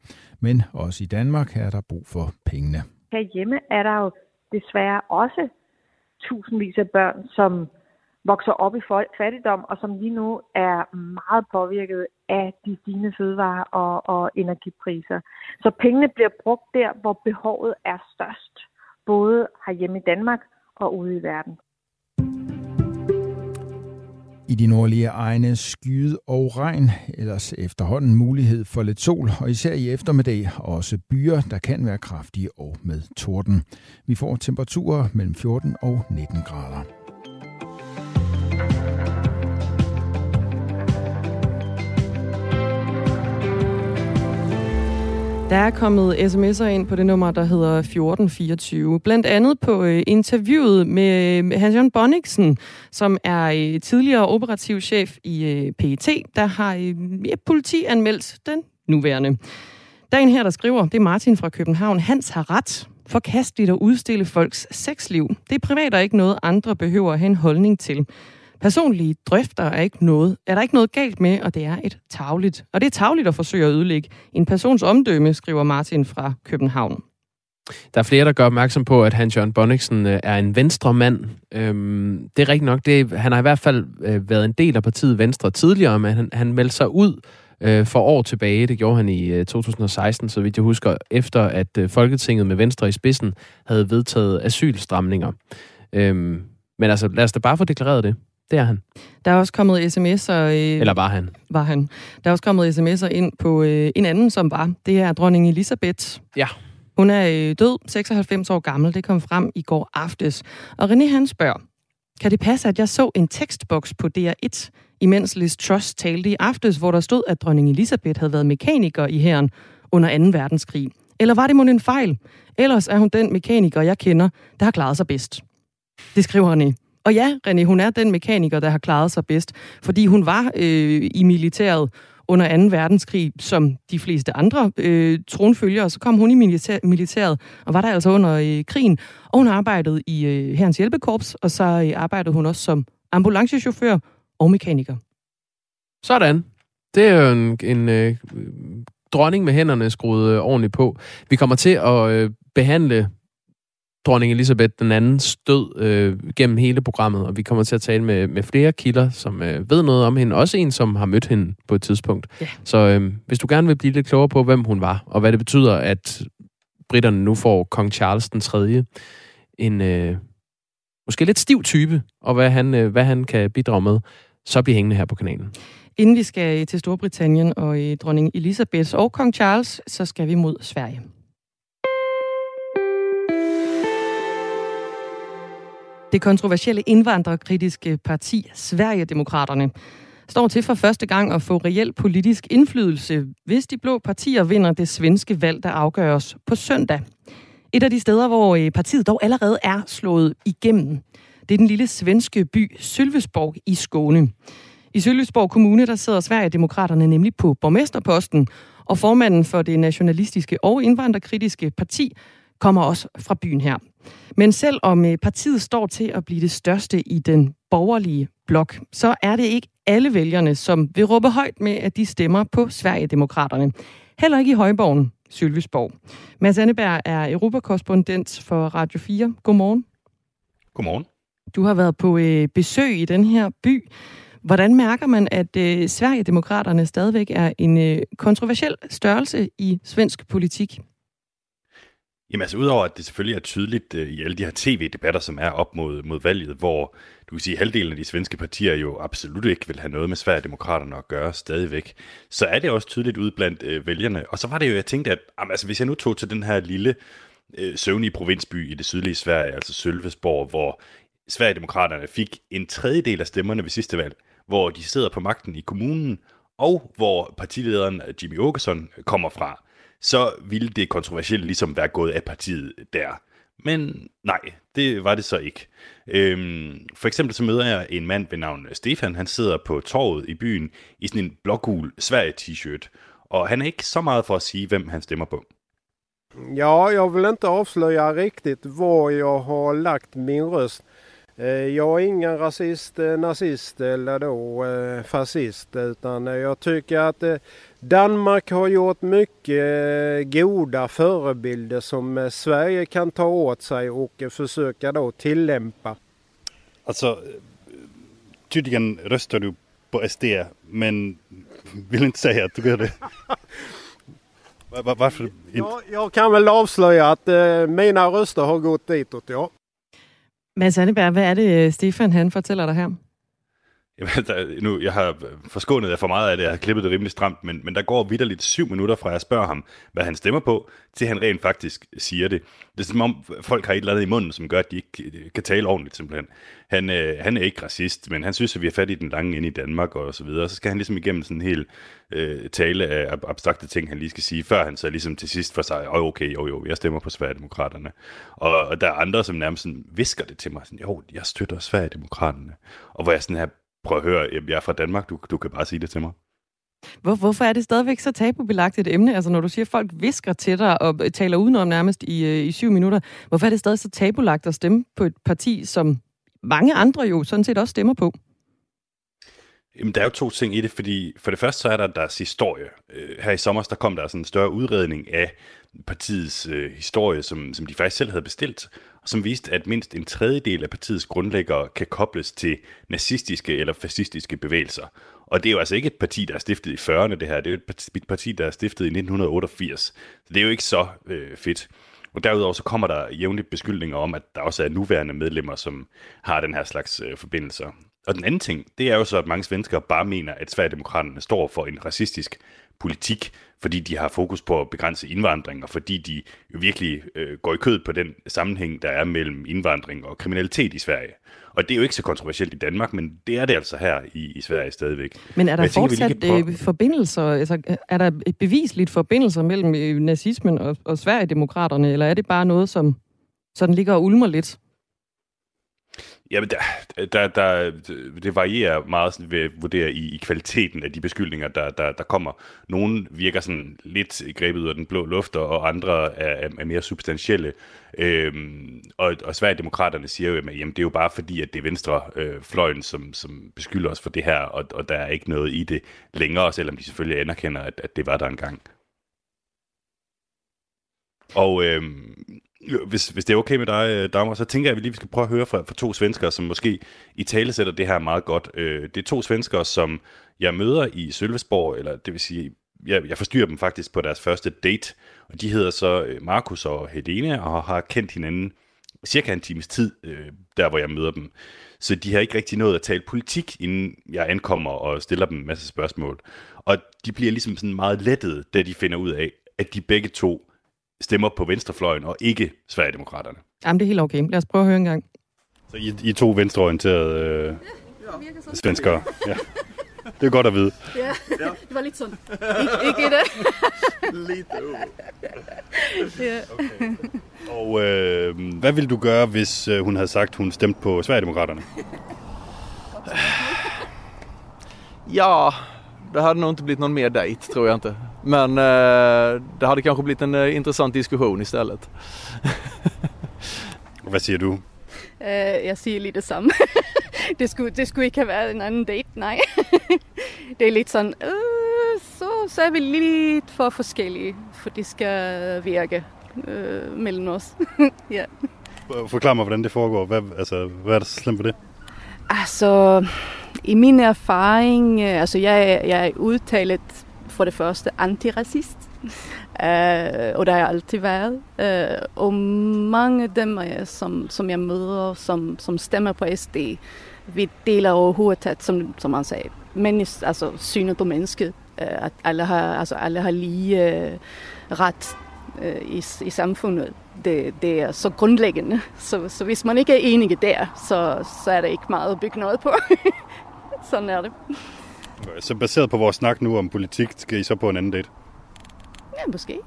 Men også i Danmark er der brug for pengene. Herhjemme er der jo desværre også tusindvis af børn, som vokser op i fattigdom, og som lige nu er meget påvirket af de stigende fødevarer og, og energipriser. Så pengene bliver brugt der, hvor behovet er størst, både herhjemme i Danmark og ude i verden. I de nordlige egne skyde og regn, ellers efterhånden mulighed for lidt sol, og især i eftermiddag også byer, der kan være kraftige og med torden. Vi får temperaturer mellem 14 og 19 grader. Der er kommet sms'er ind på det nummer, der hedder 1424. Blandt andet på øh, interviewet med øh, Hans Jørgen Bonniksen, som er øh, tidligere operativ chef i øh, PET, der har øh, ja, politi anmeldt den nuværende. Der er en her, der skriver, det er Martin fra København. Hans har ret. Forkasteligt at udstille folks sexliv. Det er privat og ikke noget, andre behøver at have en holdning til. Personlige drøfter er, ikke noget, er der ikke noget galt med, og det er et tavligt. Og det er tavligt at forsøge at ødelægge en persons omdømme, skriver Martin fra København. Der er flere, der gør opmærksom på, at han Jørgen Bonniksen øh, er en venstre mand. Øhm, det er rigtigt nok. Det, han har i hvert fald øh, været en del af partiet Venstre tidligere, men han, han meldte sig ud øh, for år tilbage. Det gjorde han i øh, 2016, så vidt jeg husker, efter at øh, Folketinget med Venstre i spidsen havde vedtaget asylstramninger. Øhm, men altså, lad os da bare få deklareret det. Det er han. Der er også kommet sms'er... Øh, Eller var han? Var han. Der er også kommet sms'er ind på øh, en anden, som var. Det er dronning Elisabeth. Ja. Hun er øh, død, 96 år gammel. Det kom frem i går aftes. Og René han spørger, kan det passe, at jeg så en tekstboks på DR1, imens Liz Truss talte i aftes, hvor der stod, at dronning Elisabeth havde været mekaniker i hæren under 2. verdenskrig? Eller var det måske en fejl? Ellers er hun den mekaniker, jeg kender, der har klaret sig bedst. Det skriver René. Og ja, René, hun er den mekaniker, der har klaret sig bedst, fordi hun var øh, i militæret under 2. verdenskrig, som de fleste andre øh, tronfølgere. Så kom hun i militær, militæret, og var der altså under øh, krigen. Og hun arbejdede i øh, Herrens Hjælpekorps, og så øh, arbejdede hun også som ambulancechauffør og mekaniker. Sådan. Det er jo en, en øh, dronning med hænderne skruet øh, ordentligt på. Vi kommer til at øh, behandle dronning Elisabeth den anden død øh, gennem hele programmet, og vi kommer til at tale med, med flere kilder, som øh, ved noget om hende. Også en, som har mødt hende på et tidspunkt. Ja. Så øh, hvis du gerne vil blive lidt klogere på, hvem hun var, og hvad det betyder, at britterne nu får kong Charles den 3. En øh, måske lidt stiv type, og hvad han, øh, hvad han kan bidrage med, så bliver hængende her på kanalen. Inden vi skal til Storbritannien og øh, dronning Elisabeth og kong Charles, så skal vi mod Sverige. Det kontroversielle indvandrerkritiske parti, Sverigedemokraterne, står til for første gang at få reel politisk indflydelse, hvis de blå partier vinder det svenske valg, der afgøres på søndag. Et af de steder, hvor øh, partiet dog allerede er slået igennem, det er den lille svenske by Sylvesborg i Skåne. I Sylvesborg Kommune, der sidder Sverigedemokraterne nemlig på borgmesterposten, og formanden for det nationalistiske og indvandrerkritiske parti kommer også fra byen her. Men selvom øh, partiet står til at blive det største i den borgerlige blok, så er det ikke alle vælgerne, som vil råbe højt med, at de stemmer på Sverigedemokraterne. Heller ikke i Højborgen, Sylvesborg. Mads Anneberg er europakorrespondent for Radio 4. Godmorgen. Godmorgen. Du har været på øh, besøg i den her by. Hvordan mærker man, at øh, Sverigedemokraterne stadigvæk er en øh, kontroversiel størrelse i svensk politik? Jamen altså, udover at det selvfølgelig er tydeligt øh, i alle de her tv-debatter, som er op mod, mod valget, hvor du kan sige, at halvdelen af de svenske partier jo absolut ikke vil have noget med Sverigedemokraterne at gøre stadigvæk, så er det også tydeligt ud blandt øh, vælgerne. Og så var det jo, jeg tænkte, at jamen, altså, hvis jeg nu tog til den her lille øh, søvnige provinsby i det sydlige Sverige, altså Sølvesborg, hvor Sverigedemokraterne fik en tredjedel af stemmerne ved sidste valg, hvor de sidder på magten i kommunen, og hvor partilederen øh, Jimmy Åkesson øh, kommer fra, så ville det kontroversielle ligesom være gået af partiet der. Men nej, det var det så ikke. Øhm, for eksempel så møder jeg en mand ved navn Stefan. Han sidder på torvet i byen i sådan en blågul Sverige-t-shirt. Og han er ikke så meget for at sige, hvem han stemmer på. Ja, jag vill inte avslöja riktigt var jag har lagt min röst. Eh, Jag är ingen rasist, eh, nazist eller då fascist eh, utan jag tycker att Danmark har gjort mycket eh, goda förebilder som eh, Sverige kan ta åt sig och eh, försöka då tillämpa. Alltså, tydligen röstar du på SD, men vill inte säga att du gör det. Va- va- Varför inte? Ja, jag kan väl avslöja att eh, mina röster har gått ditåt, ja. Mads Anneberg, hvad er det, Stefan han fortæller dig her? Jamen, der, nu, jeg har øh, forskånet jer for meget af det, jeg har klippet det rimelig stramt, men, men der går vidderligt syv minutter fra, jeg spørger ham, hvad han stemmer på, til han rent faktisk siger det. Det er som om, folk har et eller andet i munden, som gør, at de ikke øh, kan tale ordentligt, simpelthen. Han, øh, han er ikke racist, men han synes, at vi er fat i den lange inde i Danmark og så videre. Så skal han ligesom igennem sådan en hel øh, tale af ab- abstrakte ting, han lige skal sige, før han så ligesom til sidst for sig, oh, okay, jo jo, jeg stemmer på Sverigedemokraterne. Og, og der er andre, som nærmest sådan visker det til mig, sådan, jo, jeg støtter Sverigedemokraterne. Og hvor jeg sådan her, prøv at høre, jeg er fra Danmark, du, du kan bare sige det til mig. Hvor, hvorfor er det stadigvæk så tabubelagt et emne? Altså når du siger, at folk visker til dig og taler udenom nærmest i, øh, i syv minutter. Hvorfor er det stadig så tabulagt at stemme på et parti, som mange andre jo sådan set også stemmer på? Jamen, der er jo to ting i det, fordi for det første så er der deres historie. Øh, her i sommer, der kom der sådan en større udredning af partiets øh, historie, som, som de faktisk selv havde bestilt, som viste, at mindst en tredjedel af partiets grundlæggere kan kobles til nazistiske eller fascistiske bevægelser. Og det er jo altså ikke et parti, der er stiftet i 40'erne, det her. Det er jo et parti, der er stiftet i 1988. Så det er jo ikke så øh, fedt. Og derudover så kommer der jævnligt beskyldninger om, at der også er nuværende medlemmer, som har den her slags øh, forbindelser. Og den anden ting, det er jo så, at mange svenskere bare mener, at Sverigedemokraterne står for en racistisk politik, fordi de har fokus på at begrænse indvandring, og fordi de jo virkelig øh, går i kød på den sammenhæng, der er mellem indvandring og kriminalitet i Sverige. Og det er jo ikke så kontroversielt i Danmark, men det er det altså her i, i Sverige stadigvæk. Men er der tænker, fortsat prøve... Øh, forbindelser, altså er der et bevisligt forbindelser mellem øh, nazismen og, og Sverigedemokraterne, eller er det bare noget, som sådan ligger og ulmer lidt? Jamen, der, der, der, det varierer meget sådan, ved at vurdere i, i kvaliteten af de beskyldninger, der, der, der kommer. Nogle virker sådan lidt grebet ud af den blå luft, og andre er, er mere substantielle. Øhm, og, og Sverigedemokraterne siger jo, at jamen, det er jo bare fordi, at det er venstrefløjen, øh, som, som beskylder os for det her, og, og der er ikke noget i det længere, selvom de selvfølgelig anerkender, at, at det var der engang. Og øhm, hvis, hvis det er okay med dig, øh, Dagmar, så tænker jeg, at vi lige skal prøve at høre fra, fra to svenskere, som måske i tale sætter det her meget godt. Øh, det er to svenskere, som jeg møder i Sølvesborg, eller det vil sige, jeg, jeg forstyrrer dem faktisk på deres første date, og de hedder så øh, Markus og Helene, og har kendt hinanden cirka en times tid, øh, der hvor jeg møder dem. Så de har ikke rigtig nået at tale politik, inden jeg ankommer og stiller dem en masse spørgsmål. Og de bliver ligesom sådan meget lettet, da de finder ud af, at de begge to stemmer på venstrefløjen og ikke Sverigedemokraterne. Jamen, det er helt okay. Lad os prøve at høre en gang. Så I, I to venstreorienterede øh, ja, svenskere. Ja. Det er godt at vide. Ja, det var lidt sådan. Ik- ikke det? lidt ja. okay. Og øh, hvad ville du gøre, hvis øh, hun havde sagt, hun stemte på Sverigedemokraterne? Ja, det hade nog inte blivit någon mer dejt tror jag inte. Men eh, det hade kanske blivit en eh, intressant diskussion istället. Vad siger du? Uh, jeg siger lige det samme. det, skulle, det skulle ikke have været en anden date, nej. det er lidt sådan, uh, så, så er vi lidt for forskellige, for det skal virke uh, mellem os. ja. Forklar mig, hvordan det foregår. Hvad, altså, hvad er der så slemt på det? Altså, i min erfaring, øh, altså jeg, jeg er udtalet for det første antiracist, uh, eh, og det har jeg altid været. Uh, eh, og mange af dem, som, som jeg møder, som, som stemmer på SD, vi deler overhovedet, som, som man sagde, menneske, altså synet på mennesket, eh, uh, at alle har, altså alle har lige uh, ret uh, i, i samfundet. Det, det er så grundlæggende. Så, så hvis man ikke er enige der, så, så er der ikke meget at bygge noget på. Sådan er det. Så baseret på vores snak nu om politik, skal I så på en anden date? Ja, måske.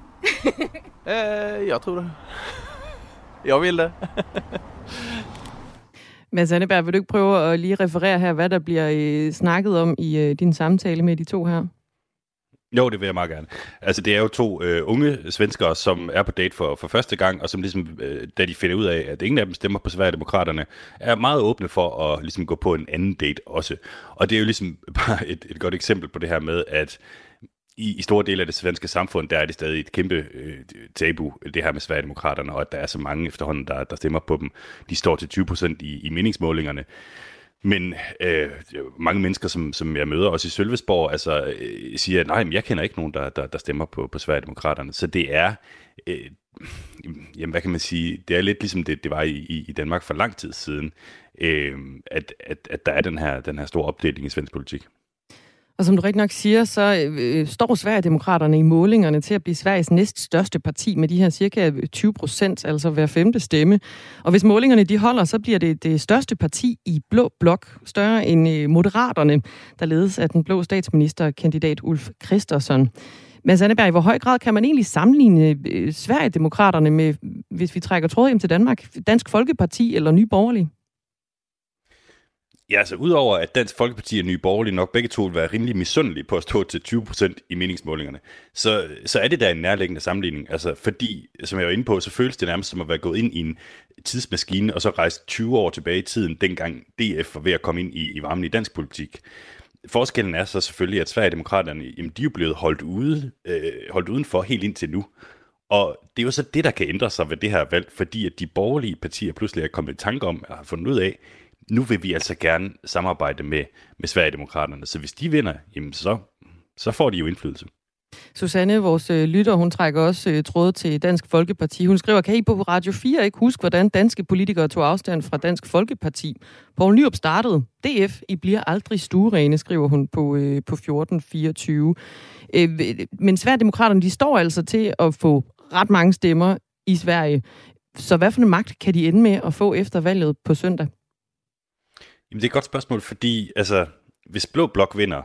øh, jeg tror det. Jeg vil det. Mads Anneberg, vil du ikke prøve at lige referere her, hvad der bliver øh, snakket om i øh, din samtale med de to her? Jo, det vil jeg meget gerne. Altså, det er jo to øh, unge svenskere, som er på date for, for første gang, og som ligesom, øh, da de finder ud af, at ingen af dem stemmer på Sverigedemokraterne, er meget åbne for at ligesom gå på en anden date også. Og det er jo ligesom bare et, et godt eksempel på det her med, at i, i store dele af det svenske samfund, der er det stadig et kæmpe øh, tabu, det her med Sverigedemokraterne, og at der er så mange efterhånden, der, der stemmer på dem. De står til 20 procent i, i meningsmålingerne. Men øh, mange mennesker, som, som jeg møder også i Sølvesborg, altså, øh, siger, at nej, men jeg kender ikke nogen, der, der, der stemmer på, på Sverigedemokraterne. Så det er, øh, jamen hvad kan man sige, det er lidt ligesom det, det var i, i Danmark for lang tid siden, øh, at, at, at der er den her, den her store opdeling i svensk politik. Og som du rigtig nok siger, så øh, står Sverigedemokraterne i målingerne til at blive Sveriges næst største parti med de her cirka øh, 20 procent, altså hver femte stemme. Og hvis målingerne de holder, så bliver det det største parti i blå blok, større end øh, Moderaterne, der ledes af den blå statsministerkandidat Ulf Christensen. Men Sandeberg, i hvor høj grad kan man egentlig sammenligne øh, Sverigedemokraterne med, hvis vi trækker tråd hjem til Danmark, Dansk Folkeparti eller Nye Borgerlige? Ja, altså udover at Dansk Folkeparti og Nye Borgerlige nok begge to vil være rimelig misundelige på at stå til 20% i meningsmålingerne, så, så er det da en nærliggende sammenligning. Altså fordi, som jeg var inde på, så føles det nærmest som at være gået ind i en tidsmaskine, og så rejst 20 år tilbage i tiden, dengang DF var ved at komme ind i, i varmen i dansk politik. Forskellen er så selvfølgelig, at Sverigedemokraterne, jamen, de er jo blevet holdt, ude, øh, holdt udenfor helt indtil nu. Og det er jo så det, der kan ændre sig ved det her valg, fordi at de borgerlige partier pludselig er kommet i tanke om, og har fundet ud af, nu vil vi altså gerne samarbejde med, med Sverigedemokraterne. Så hvis de vinder, jamen så, så får de jo indflydelse. Susanne, vores øh, lytter, hun trækker også øh, tråd til Dansk Folkeparti. Hun skriver, kan I på Radio 4 ikke huske, hvordan danske politikere tog afstand fra Dansk Folkeparti? Poul Nyrup startede. DF, I bliver aldrig stuerene, skriver hun på, øh, på 1424. Øh, men Sverigedemokraterne, de står altså til at få ret mange stemmer i Sverige. Så hvad for en magt kan de ende med at få efter valget på søndag? Jamen, det er et godt spørgsmål, fordi altså, hvis Blå Blok vinder,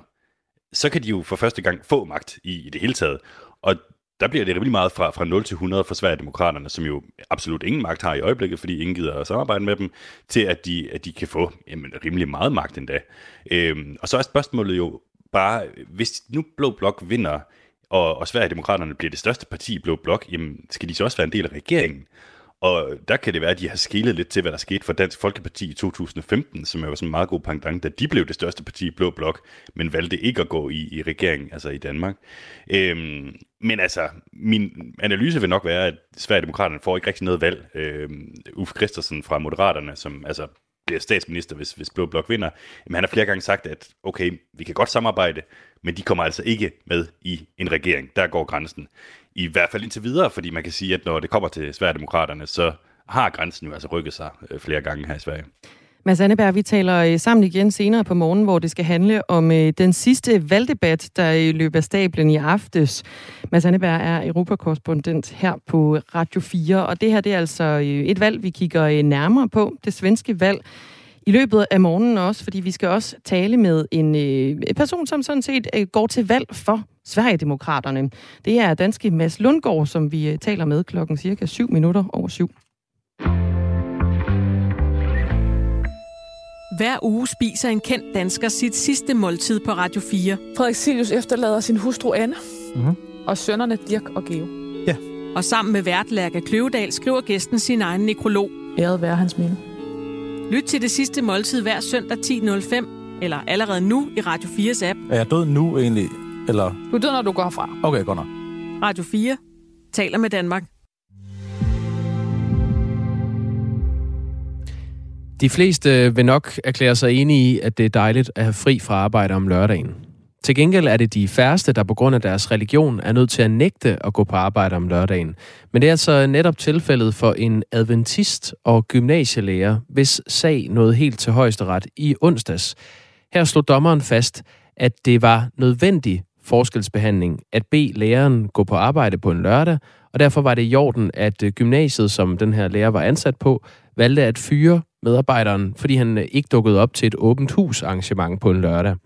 så kan de jo for første gang få magt i, i det hele taget. Og der bliver det rimelig meget fra, fra 0 til 100 for Sverigedemokraterne, som jo absolut ingen magt har i øjeblikket, fordi ingen gider at samarbejde med dem, til at de, at de kan få jamen, rimelig meget magt endda. Øhm, og så er spørgsmålet jo bare, hvis nu Blå Blok vinder, og, og Sverigedemokraterne bliver det største parti i Blå Blok, jamen skal de så også være en del af regeringen? Og der kan det være, at de har skilet lidt til, hvad der skete for Dansk Folkeparti i 2015, som er var sådan en meget god pangdang, da de blev det største parti i Blå Blok, men valgte ikke at gå i, i regeringen, altså i Danmark. Øhm, men altså, min analyse vil nok være, at Sverigedemokraterne får ikke rigtig noget valg. Øhm, Uffe Christensen fra Moderaterne, som altså bliver statsminister, hvis, hvis Blå Blok vinder, men han har flere gange sagt, at okay, vi kan godt samarbejde, men de kommer altså ikke med i en regering. Der går grænsen. I hvert fald indtil videre, fordi man kan sige, at når det kommer til Sverigedemokraterne, så har grænsen jo altså rykket sig øh, flere gange her i Sverige. Mads Anneberg, vi taler øh, sammen igen senere på morgen, hvor det skal handle om øh, den sidste valgdebat, der løber af stablen i aftes. Mads Anneberg er europakorrespondent her på Radio 4, og det her det er altså et valg, vi kigger nærmere på, det svenske valg i løbet af morgenen også, fordi vi skal også tale med en øh, person, som sådan set øh, går til valg for Sverigedemokraterne. Det er danske Mads Lundgaard, som vi øh, taler med klokken cirka 7 minutter over syv. Hver uge spiser en kendt dansker sit sidste måltid på Radio 4. Frederik Silius efterlader sin hustru Anne mm-hmm. og sønnerne Dirk og Geo. Ja. Og sammen med vært Lærke Kløvedal skriver gæsten sin egen nekrolog. Æret være hans minde. Lyt til det sidste måltid hver søndag 10.05, eller allerede nu i Radio 4's app. Er jeg død nu egentlig? Eller? Du er død, når du går fra. Okay, godt nok. Radio 4 taler med Danmark. De fleste vil nok erklære sig enige i, at det er dejligt at have fri fra arbejde om lørdagen. Til gengæld er det de færreste, der på grund af deres religion er nødt til at nægte at gå på arbejde om lørdagen. Men det er altså netop tilfældet for en adventist og gymnasielærer, hvis sag nåede helt til højesteret i onsdags. Her slog dommeren fast, at det var nødvendig forskelsbehandling at bede læreren gå på arbejde på en lørdag, og derfor var det i orden, at øh, gymnasiet, som den her lærer var ansat på, valgte at fyre medarbejderen, fordi han øh, ikke dukkede op til et åbent hus arrangement på en lørdag.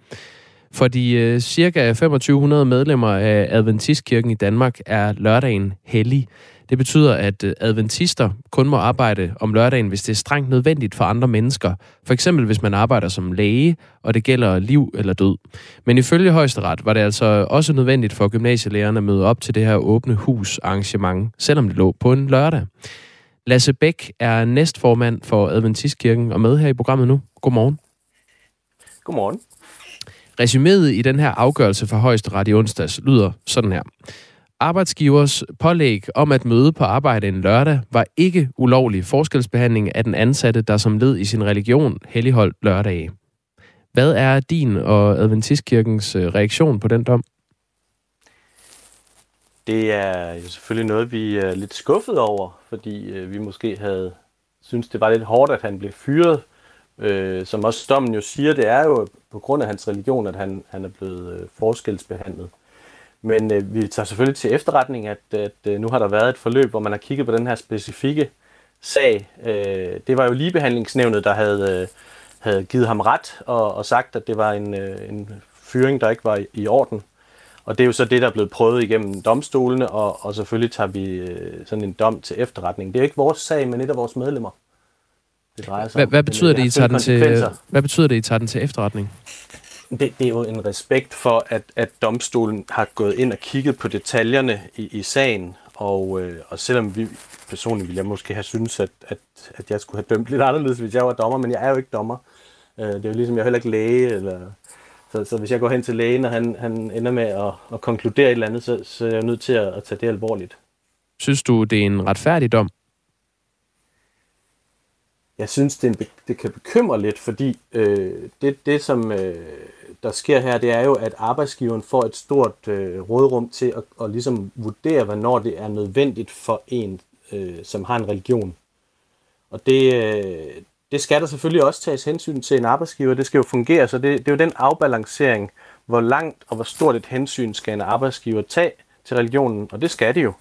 For de øh, cirka 2500 medlemmer af Adventistkirken i Danmark er lørdagen hellig. Det betyder, at øh, adventister kun må arbejde om lørdagen, hvis det er strengt nødvendigt for andre mennesker. For eksempel hvis man arbejder som læge, og det gælder liv eller død. Men ifølge højesteret var det altså også nødvendigt for gymnasielærerne at møde op til det her åbne hus arrangement, selvom det lå på en lørdag. Lasse Bæk er næstformand for Adventistkirken og med her i programmet nu. Godmorgen. Godmorgen. Resuméet i den her afgørelse fra højesteret i onsdags lyder sådan her. Arbejdsgivers pålæg om at møde på arbejde en lørdag var ikke ulovlig forskelsbehandling af den ansatte, der som led i sin religion helligholdt lørdage. Hvad er din og Adventistkirkens øh, reaktion på den dom? Det er jo selvfølgelig noget, vi er lidt skuffet over, fordi øh, vi måske havde synes det var lidt hårdt, at han blev fyret. Øh, som også dommen jo siger, det er jo på grund af hans religion, at han, han er blevet øh, forskelsbehandlet. Men øh, vi tager selvfølgelig til efterretning, at, at øh, nu har der været et forløb, hvor man har kigget på den her specifikke sag. Øh, det var jo ligebehandlingsnævnet, der havde, øh, havde givet ham ret og, og sagt, at det var en, øh, en fyring, der ikke var i, i orden. Og det er jo så det, der er blevet prøvet igennem domstolene, og, og selvfølgelig tager vi øh, sådan en dom til efterretning. Det er jo ikke vores sag, men et af vores medlemmer. Det drejer sig hvad, hvad, betyder det, I tager den til, hvad betyder det, I tager den til efterretning? Det, det er jo en respekt for, at, at domstolen har gået ind og kigget på detaljerne i, i sagen, og, øh, og selvom vi personligt ville jeg måske have synes, at, at, at jeg skulle have dømt lidt anderledes, hvis jeg var dommer, men jeg er jo ikke dommer. Øh, det er jo ligesom, jeg er heller ikke læge, eller, så, så hvis jeg går hen til lægen, og han, han ender med at, at konkludere et eller andet, så, så er jeg nødt til at, at tage det alvorligt. Synes du, det er en retfærdig dom? Jeg synes, det, en, det kan bekymre lidt, fordi øh, det, det, som øh, der sker her, det er jo, at arbejdsgiveren får et stort øh, rådrum til at, at ligesom vurdere, hvornår det er nødvendigt for en, øh, som har en religion. Og det, øh, det skal der selvfølgelig også tages hensyn til en arbejdsgiver. Det skal jo fungere, så det, det er jo den afbalancering, hvor langt og hvor stort et hensyn skal en arbejdsgiver tage til religionen, og det skal det jo.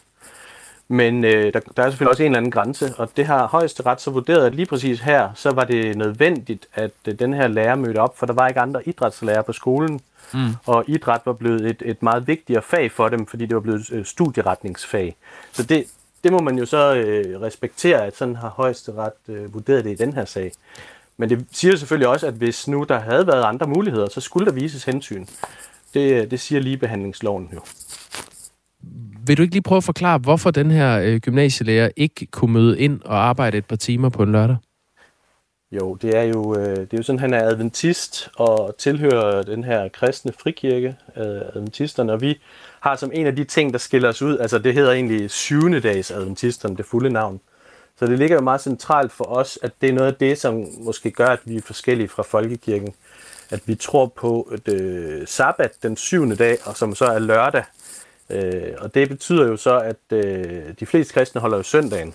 Men øh, der, der er selvfølgelig også en eller anden grænse, og det har højesteret så vurderet, at lige præcis her, så var det nødvendigt, at øh, den her lærer mødte op, for der var ikke andre idrætslærer på skolen, mm. og idræt var blevet et, et meget vigtigere fag for dem, fordi det var blevet øh, studieretningsfag. Så det, det må man jo så øh, respektere, at sådan har højesteret øh, vurderet det i den her sag. Men det siger selvfølgelig også, at hvis nu der havde været andre muligheder, så skulle der vises hensyn. Det, det siger ligebehandlingsloven jo. Vil du ikke lige prøve at forklare, hvorfor den her øh, gymnasielærer ikke kunne møde ind og arbejde et par timer på en lørdag? Jo, det er jo, øh, det er jo sådan, han er adventist og tilhører den her kristne frikirke, øh, adventisterne, og vi har som en af de ting, der skiller os ud, altså det hedder egentlig syvende dags adventisterne, det fulde navn. Så det ligger jo meget centralt for os, at det er noget af det, som måske gør, at vi er forskellige fra folkekirken. At vi tror på et øh, sabbat den syvende dag, og som så er lørdag. Øh, og det betyder jo så, at øh, de fleste kristne holder jo søndagen.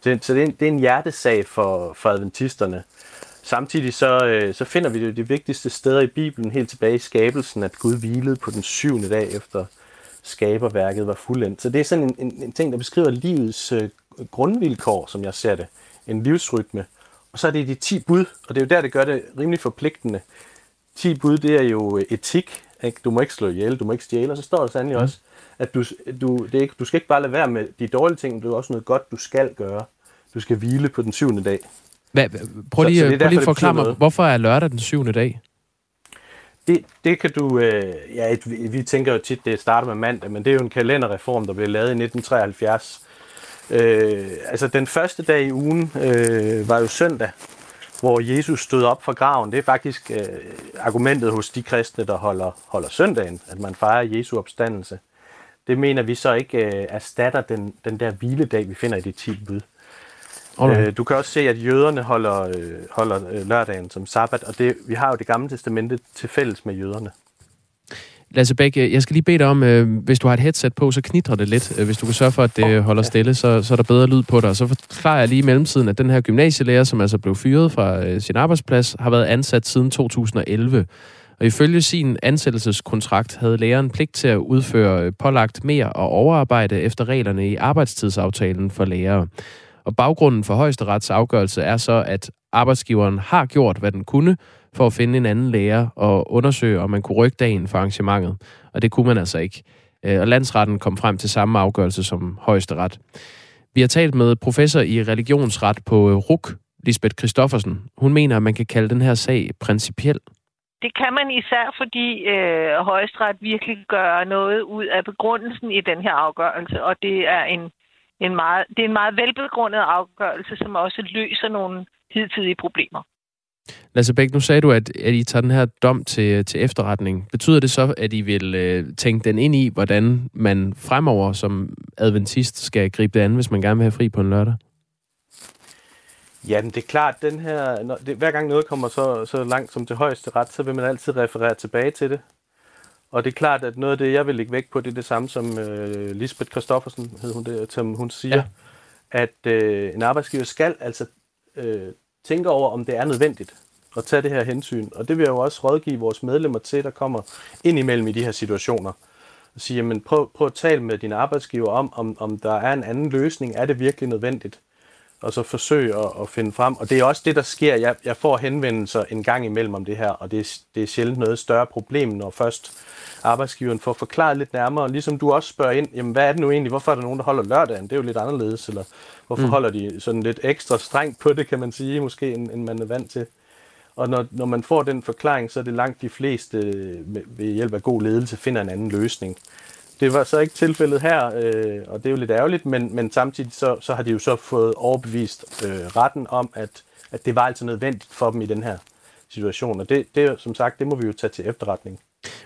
Så, så det, er en, det er en hjertesag for, for adventisterne. Samtidig så, øh, så finder vi det de vigtigste steder i Bibelen helt tilbage i skabelsen, at Gud hvilede på den syvende dag efter skaberværket var fuldendt. Så det er sådan en, en, en ting, der beskriver livets øh, grundvilkår, som jeg ser det. En livsrytme. Og så er det de 10 bud, og det er jo der, det gør det rimelig forpligtende. 10 bud, det er jo etik. Ikke? Du må ikke slå ihjel, du må ikke stjæle, og så står der sandelig mm. også, at du, du, det er ikke, du skal ikke bare lade være med de dårlige ting, men det er også noget godt, du skal gøre. Du skal hvile på den syvende dag. Hvad, prøv lige, så, så prøv lige at forklare mig, hvorfor er lørdag den syvende dag? Det, det kan du... Øh, ja, vi tænker jo tit, det starter med mandag, men det er jo en kalenderreform, der blev lavet i 1973. Øh, altså, den første dag i ugen øh, var jo søndag, hvor Jesus stod op fra graven. Det er faktisk øh, argumentet hos de kristne, der holder, holder søndagen, at man fejrer Jesu opstandelse. Det mener vi så ikke øh, erstatter den, den der hviledag, vi finder i de 10 bud. Okay. Øh, du kan også se, at jøderne holder, øh, holder øh, lørdagen som sabbat, og det, vi har jo det gamle testamente til fælles med jøderne. Lasse Bæk, øh, jeg skal lige bede dig om, øh, hvis du har et headset på, så knitrer det lidt. Øh, hvis du kan sørge for, at det oh, holder ja. stille, så, så er der bedre lyd på dig. Så forklarer jeg lige i mellemtiden, at den her gymnasielærer, som altså blev fyret fra øh, sin arbejdsplads, har været ansat siden 2011. Og ifølge sin ansættelseskontrakt havde læreren pligt til at udføre øh, pålagt mere og overarbejde efter reglerne i arbejdstidsaftalen for lærere. Og baggrunden for højesterets afgørelse er så, at arbejdsgiveren har gjort, hvad den kunne, for at finde en anden lærer og undersøge, om man kunne rykke dagen for arrangementet. Og det kunne man altså ikke. Øh, og landsretten kom frem til samme afgørelse som højesteret. Vi har talt med professor i religionsret på øh, RUK, Lisbeth Christoffersen. Hun mener, at man kan kalde den her sag principiel. Det kan man især, fordi øh, højesteret virkelig gør noget ud af begrundelsen i den her afgørelse, og det er en en meget, det er en meget velbegrundet afgørelse, som også løser nogle hidtidige problemer. Lasse Bæk, nu sagde du, at, at I tager den her dom til, til efterretning. Betyder det så, at I vil øh, tænke den ind i, hvordan man fremover som adventist skal gribe det an, hvis man gerne vil have fri på en lørdag? Jamen, det er klart, den her, når, det, hver gang noget kommer så, så langt som til højeste ret, så vil man altid referere tilbage til det. Og det er klart, at noget af det, jeg vil lægge vægt på, det er det samme, som øh, Lisbeth Christoffersen, hed hun det, som hun siger, ja. at øh, en arbejdsgiver skal altså øh, tænke over, om det er nødvendigt at tage det her hensyn. Og det vil jeg jo også rådgive vores medlemmer til, der kommer ind imellem i de her situationer. Og sige, jamen prøv, prøv at tale med din arbejdsgiver om, om, om der er en anden løsning. Er det virkelig nødvendigt? og så forsøge at, at finde frem. Og det er også det, der sker. Jeg, jeg får henvendelser en gang imellem om det her, og det er, det er sjældent noget større problem, når først arbejdsgiveren får forklaret lidt nærmere. Ligesom du også spørger ind, jamen hvad er det nu egentlig? Hvorfor er der nogen, der holder lørdagen? Det er jo lidt anderledes. Eller hvorfor mm. holder de sådan lidt ekstra strengt på det, kan man sige, måske, end, end man er vant til. Og når, når man får den forklaring, så er det langt de fleste øh, ved hjælp af god ledelse finder en anden løsning. Det var så ikke tilfældet her, øh, og det er jo lidt ærgerligt, men, men samtidig så, så har de jo så fået overbevist øh, retten om, at, at det var altså nødvendigt for dem i den her situation. Og det, det som sagt, det må vi jo tage til efterretning.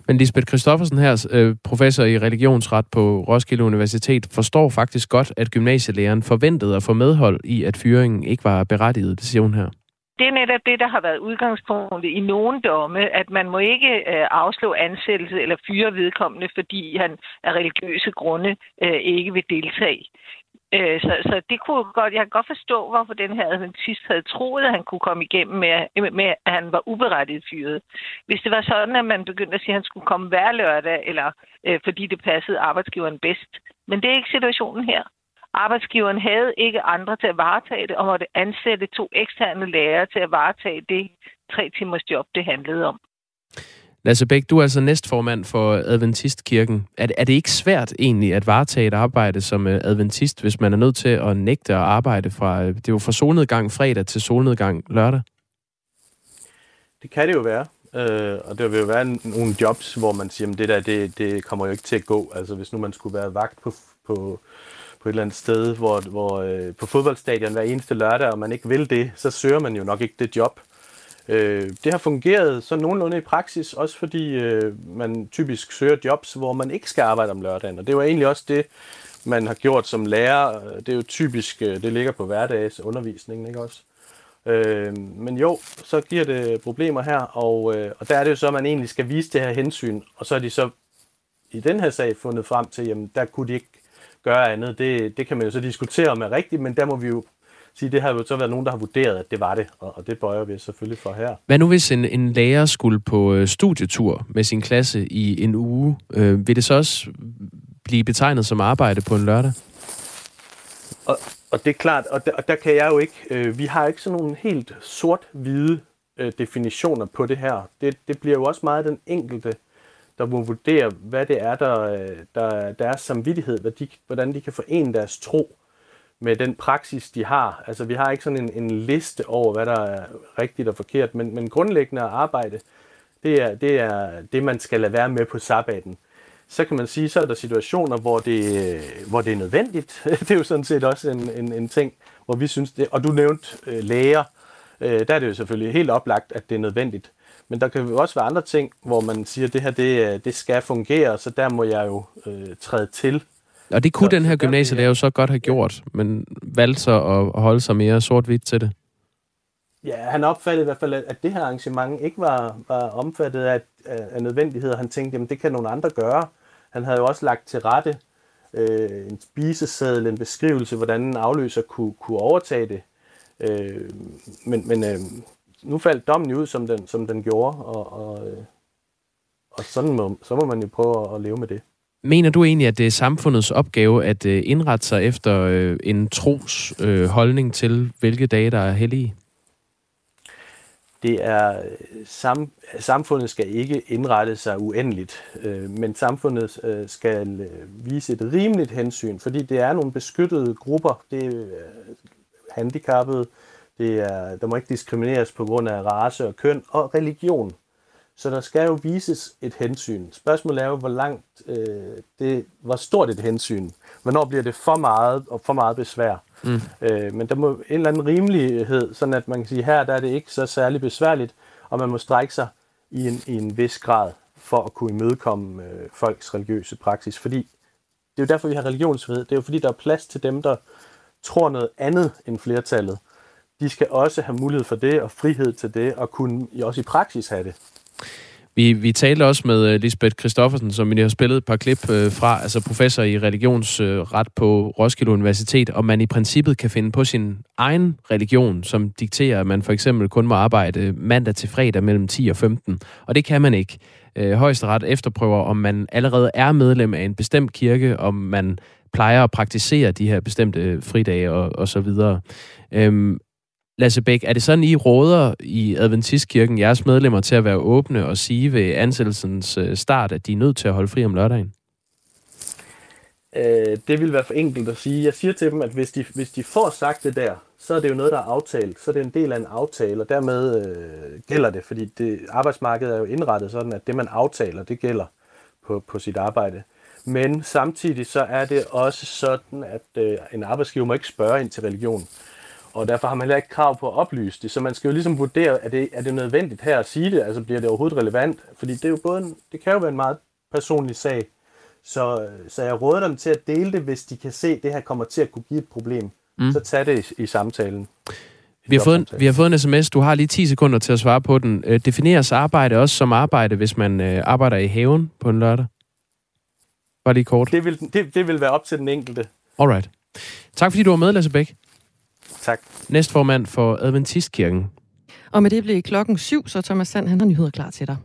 Men Lisbeth Christoffersen her, øh, professor i religionsret på Roskilde Universitet, forstår faktisk godt, at gymnasielæreren forventede at få medhold i, at fyringen ikke var berettiget, det siger hun her. Det er netop det, der har været udgangspunktet i nogle domme, at man må ikke øh, afslå ansættelse eller fyre vedkommende, fordi han af religiøse grunde øh, ikke vil deltage. Øh, så, så det kunne godt, jeg kan godt forstå, hvorfor den her adventist havde troet, at han kunne komme igennem med, med, at han var uberettiget fyret. Hvis det var sådan, at man begyndte at sige, at han skulle komme hver lørdag, eller øh, fordi det passede arbejdsgiveren bedst. Men det er ikke situationen her. Arbejdsgiveren havde ikke andre til at varetage det, og måtte ansætte to eksterne lærere til at varetage det tre timers job, det handlede om. Lasse Bæk, du er altså næstformand for Adventistkirken. Er, er det ikke svært egentlig at varetage et arbejde som øh, adventist, hvis man er nødt til at nægte at arbejde fra, øh, det er jo fra solnedgang fredag til solnedgang lørdag? Det kan det jo være. Øh, og der vil jo være nogle jobs, hvor man siger, at det der, det, det kommer jo ikke til at gå. Altså hvis nu man skulle være vagt på, på, på et eller andet sted, hvor, hvor øh, på fodboldstadion hver eneste lørdag, og man ikke vil det, så søger man jo nok ikke det job. Øh, det har fungeret så nogenlunde i praksis, også fordi øh, man typisk søger jobs, hvor man ikke skal arbejde om lørdagen. Og det var egentlig også det, man har gjort som lærer. Det er jo typisk, øh, det ligger på hverdagsundervisningen, ikke også? Øh, men jo, så giver det problemer her, og, øh, og der er det jo så, at man egentlig skal vise det her hensyn, og så er de så i den her sag fundet frem til, jamen der kunne de ikke gøre andet. Det, det kan man jo så diskutere om er rigtigt, men der må vi jo sige, det har jo så været nogen, der har vurderet, at det var det, og, og det bøjer vi selvfølgelig for her. Hvad nu hvis en, en lærer skulle på øh, studietur med sin klasse i en uge? Øh, vil det så også blive betegnet som arbejde på en lørdag? Og, og det er klart, og der, og der kan jeg jo ikke, øh, vi har ikke sådan nogle helt sort-hvide øh, definitioner på det her. Det, det bliver jo også meget den enkelte, der må vurdere, hvad det er, der, øh, der deres samvittighed, hvad de, hvordan de kan forene deres tro med den praksis, de har. Altså, vi har ikke sådan en, en liste over, hvad der er rigtigt og forkert, men, men grundlæggende arbejde, det er, det er det, man skal lade være med på sabbaten. Så kan man sige, så er der situationer, hvor det, øh, hvor det er nødvendigt. det er jo sådan set også en, en, en ting, hvor vi synes det. Og du nævnte øh, læger. Øh, der er det jo selvfølgelig helt oplagt, at det er nødvendigt. Men der kan jo også være andre ting, hvor man siger, at det her det, det skal fungere, så der må jeg jo øh, træde til og det kunne så, den her gymnasielærer jo så godt have gjort, men valgte så at holde sig mere sort-hvidt til det. Ja, han opfattede i hvert fald, at det her arrangement ikke var, var omfattet af, af nødvendighed. Han tænkte, at det kan nogle andre gøre. Han havde jo også lagt til rette øh, en spiseseddel, en beskrivelse, hvordan en afløser kunne, kunne overtage det. Øh, men men øh, nu faldt dommen ud, som den, som den gjorde, og, og, øh, og sådan må, så må man jo prøve at leve med det. Mener du egentlig, at det er samfundets opgave at øh, indrette sig efter øh, en tros øh, holdning til, hvilke dage, der er hellige? Det er sam, samfundet skal ikke indrette sig uendeligt, øh, men samfundet øh, skal vise et rimeligt hensyn, fordi det er nogle beskyttede grupper. Det er handicappede, det er, der må ikke diskrimineres på grund af race og køn og religion. Så der skal jo vises et hensyn. Spørgsmålet er jo, hvor langt øh, det, hvor stort et hensyn. Hvornår bliver det for meget og for meget besvær? Mm. Øh, men der må en eller anden rimelighed, sådan at man kan sige, her der er det ikke så særlig besværligt, og man må strække sig i en, i en vis grad for at kunne imødekomme øh, folks religiøse praksis. Fordi det er jo derfor, vi har religionsfrihed. Det er jo fordi, der er plads til dem, der tror noget andet end flertallet. De skal også have mulighed for det og frihed til det, og kunne også i praksis have det. Vi, vi talte også med øh, Lisbeth Christoffersen, som vi har spillet et par klip øh, fra, altså professor i religionsret på Roskilde Universitet, om man i princippet kan finde på sin egen religion, som dikterer, at man for eksempel kun må arbejde mandag til fredag mellem 10 og 15. Og det kan man ikke. Øh, højesteret efterprøver, om man allerede er medlem af en bestemt kirke, om man plejer at praktisere de her bestemte fridage og, og så videre. Øhm, Lasse Bæk, er det sådan, I råder i Adventistkirken jeres medlemmer til at være åbne og sige ved ansættelsens øh, start, at de er nødt til at holde fri om lørdagen? Øh, det vil være for enkelt at sige. Jeg siger til dem, at hvis de, hvis de får sagt det der, så er det jo noget, der er aftalt. Så er det en del af en aftale, og dermed øh, gælder det, fordi det, arbejdsmarkedet er jo indrettet sådan, at det, man aftaler, det gælder på, på sit arbejde. Men samtidig så er det også sådan, at øh, en arbejdsgiver må ikke spørge ind til religion og derfor har man heller ikke krav på at oplyse det. Så man skal jo ligesom vurdere, er det, er det nødvendigt her at sige det? Altså bliver det overhovedet relevant? Fordi det, er jo både en, det kan jo være en meget personlig sag. Så, så jeg råder dem til at dele det, hvis de kan se, at det her kommer til at kunne give et problem. Mm. Så tag det i, i samtalen. Vi har, fået en, vi har fået en sms. Du har lige 10 sekunder til at svare på den. Øh, defineres arbejde også som arbejde, hvis man øh, arbejder i haven på en lørdag? Bare lige kort. Det vil, det, det vil være op til den enkelte. Alright. Tak fordi du var med, Lasse Bæk. Tak. Næstformand for Adventistkirken. Og med det blev klokken syv, så Thomas Sand, han har nyheder klar til dig.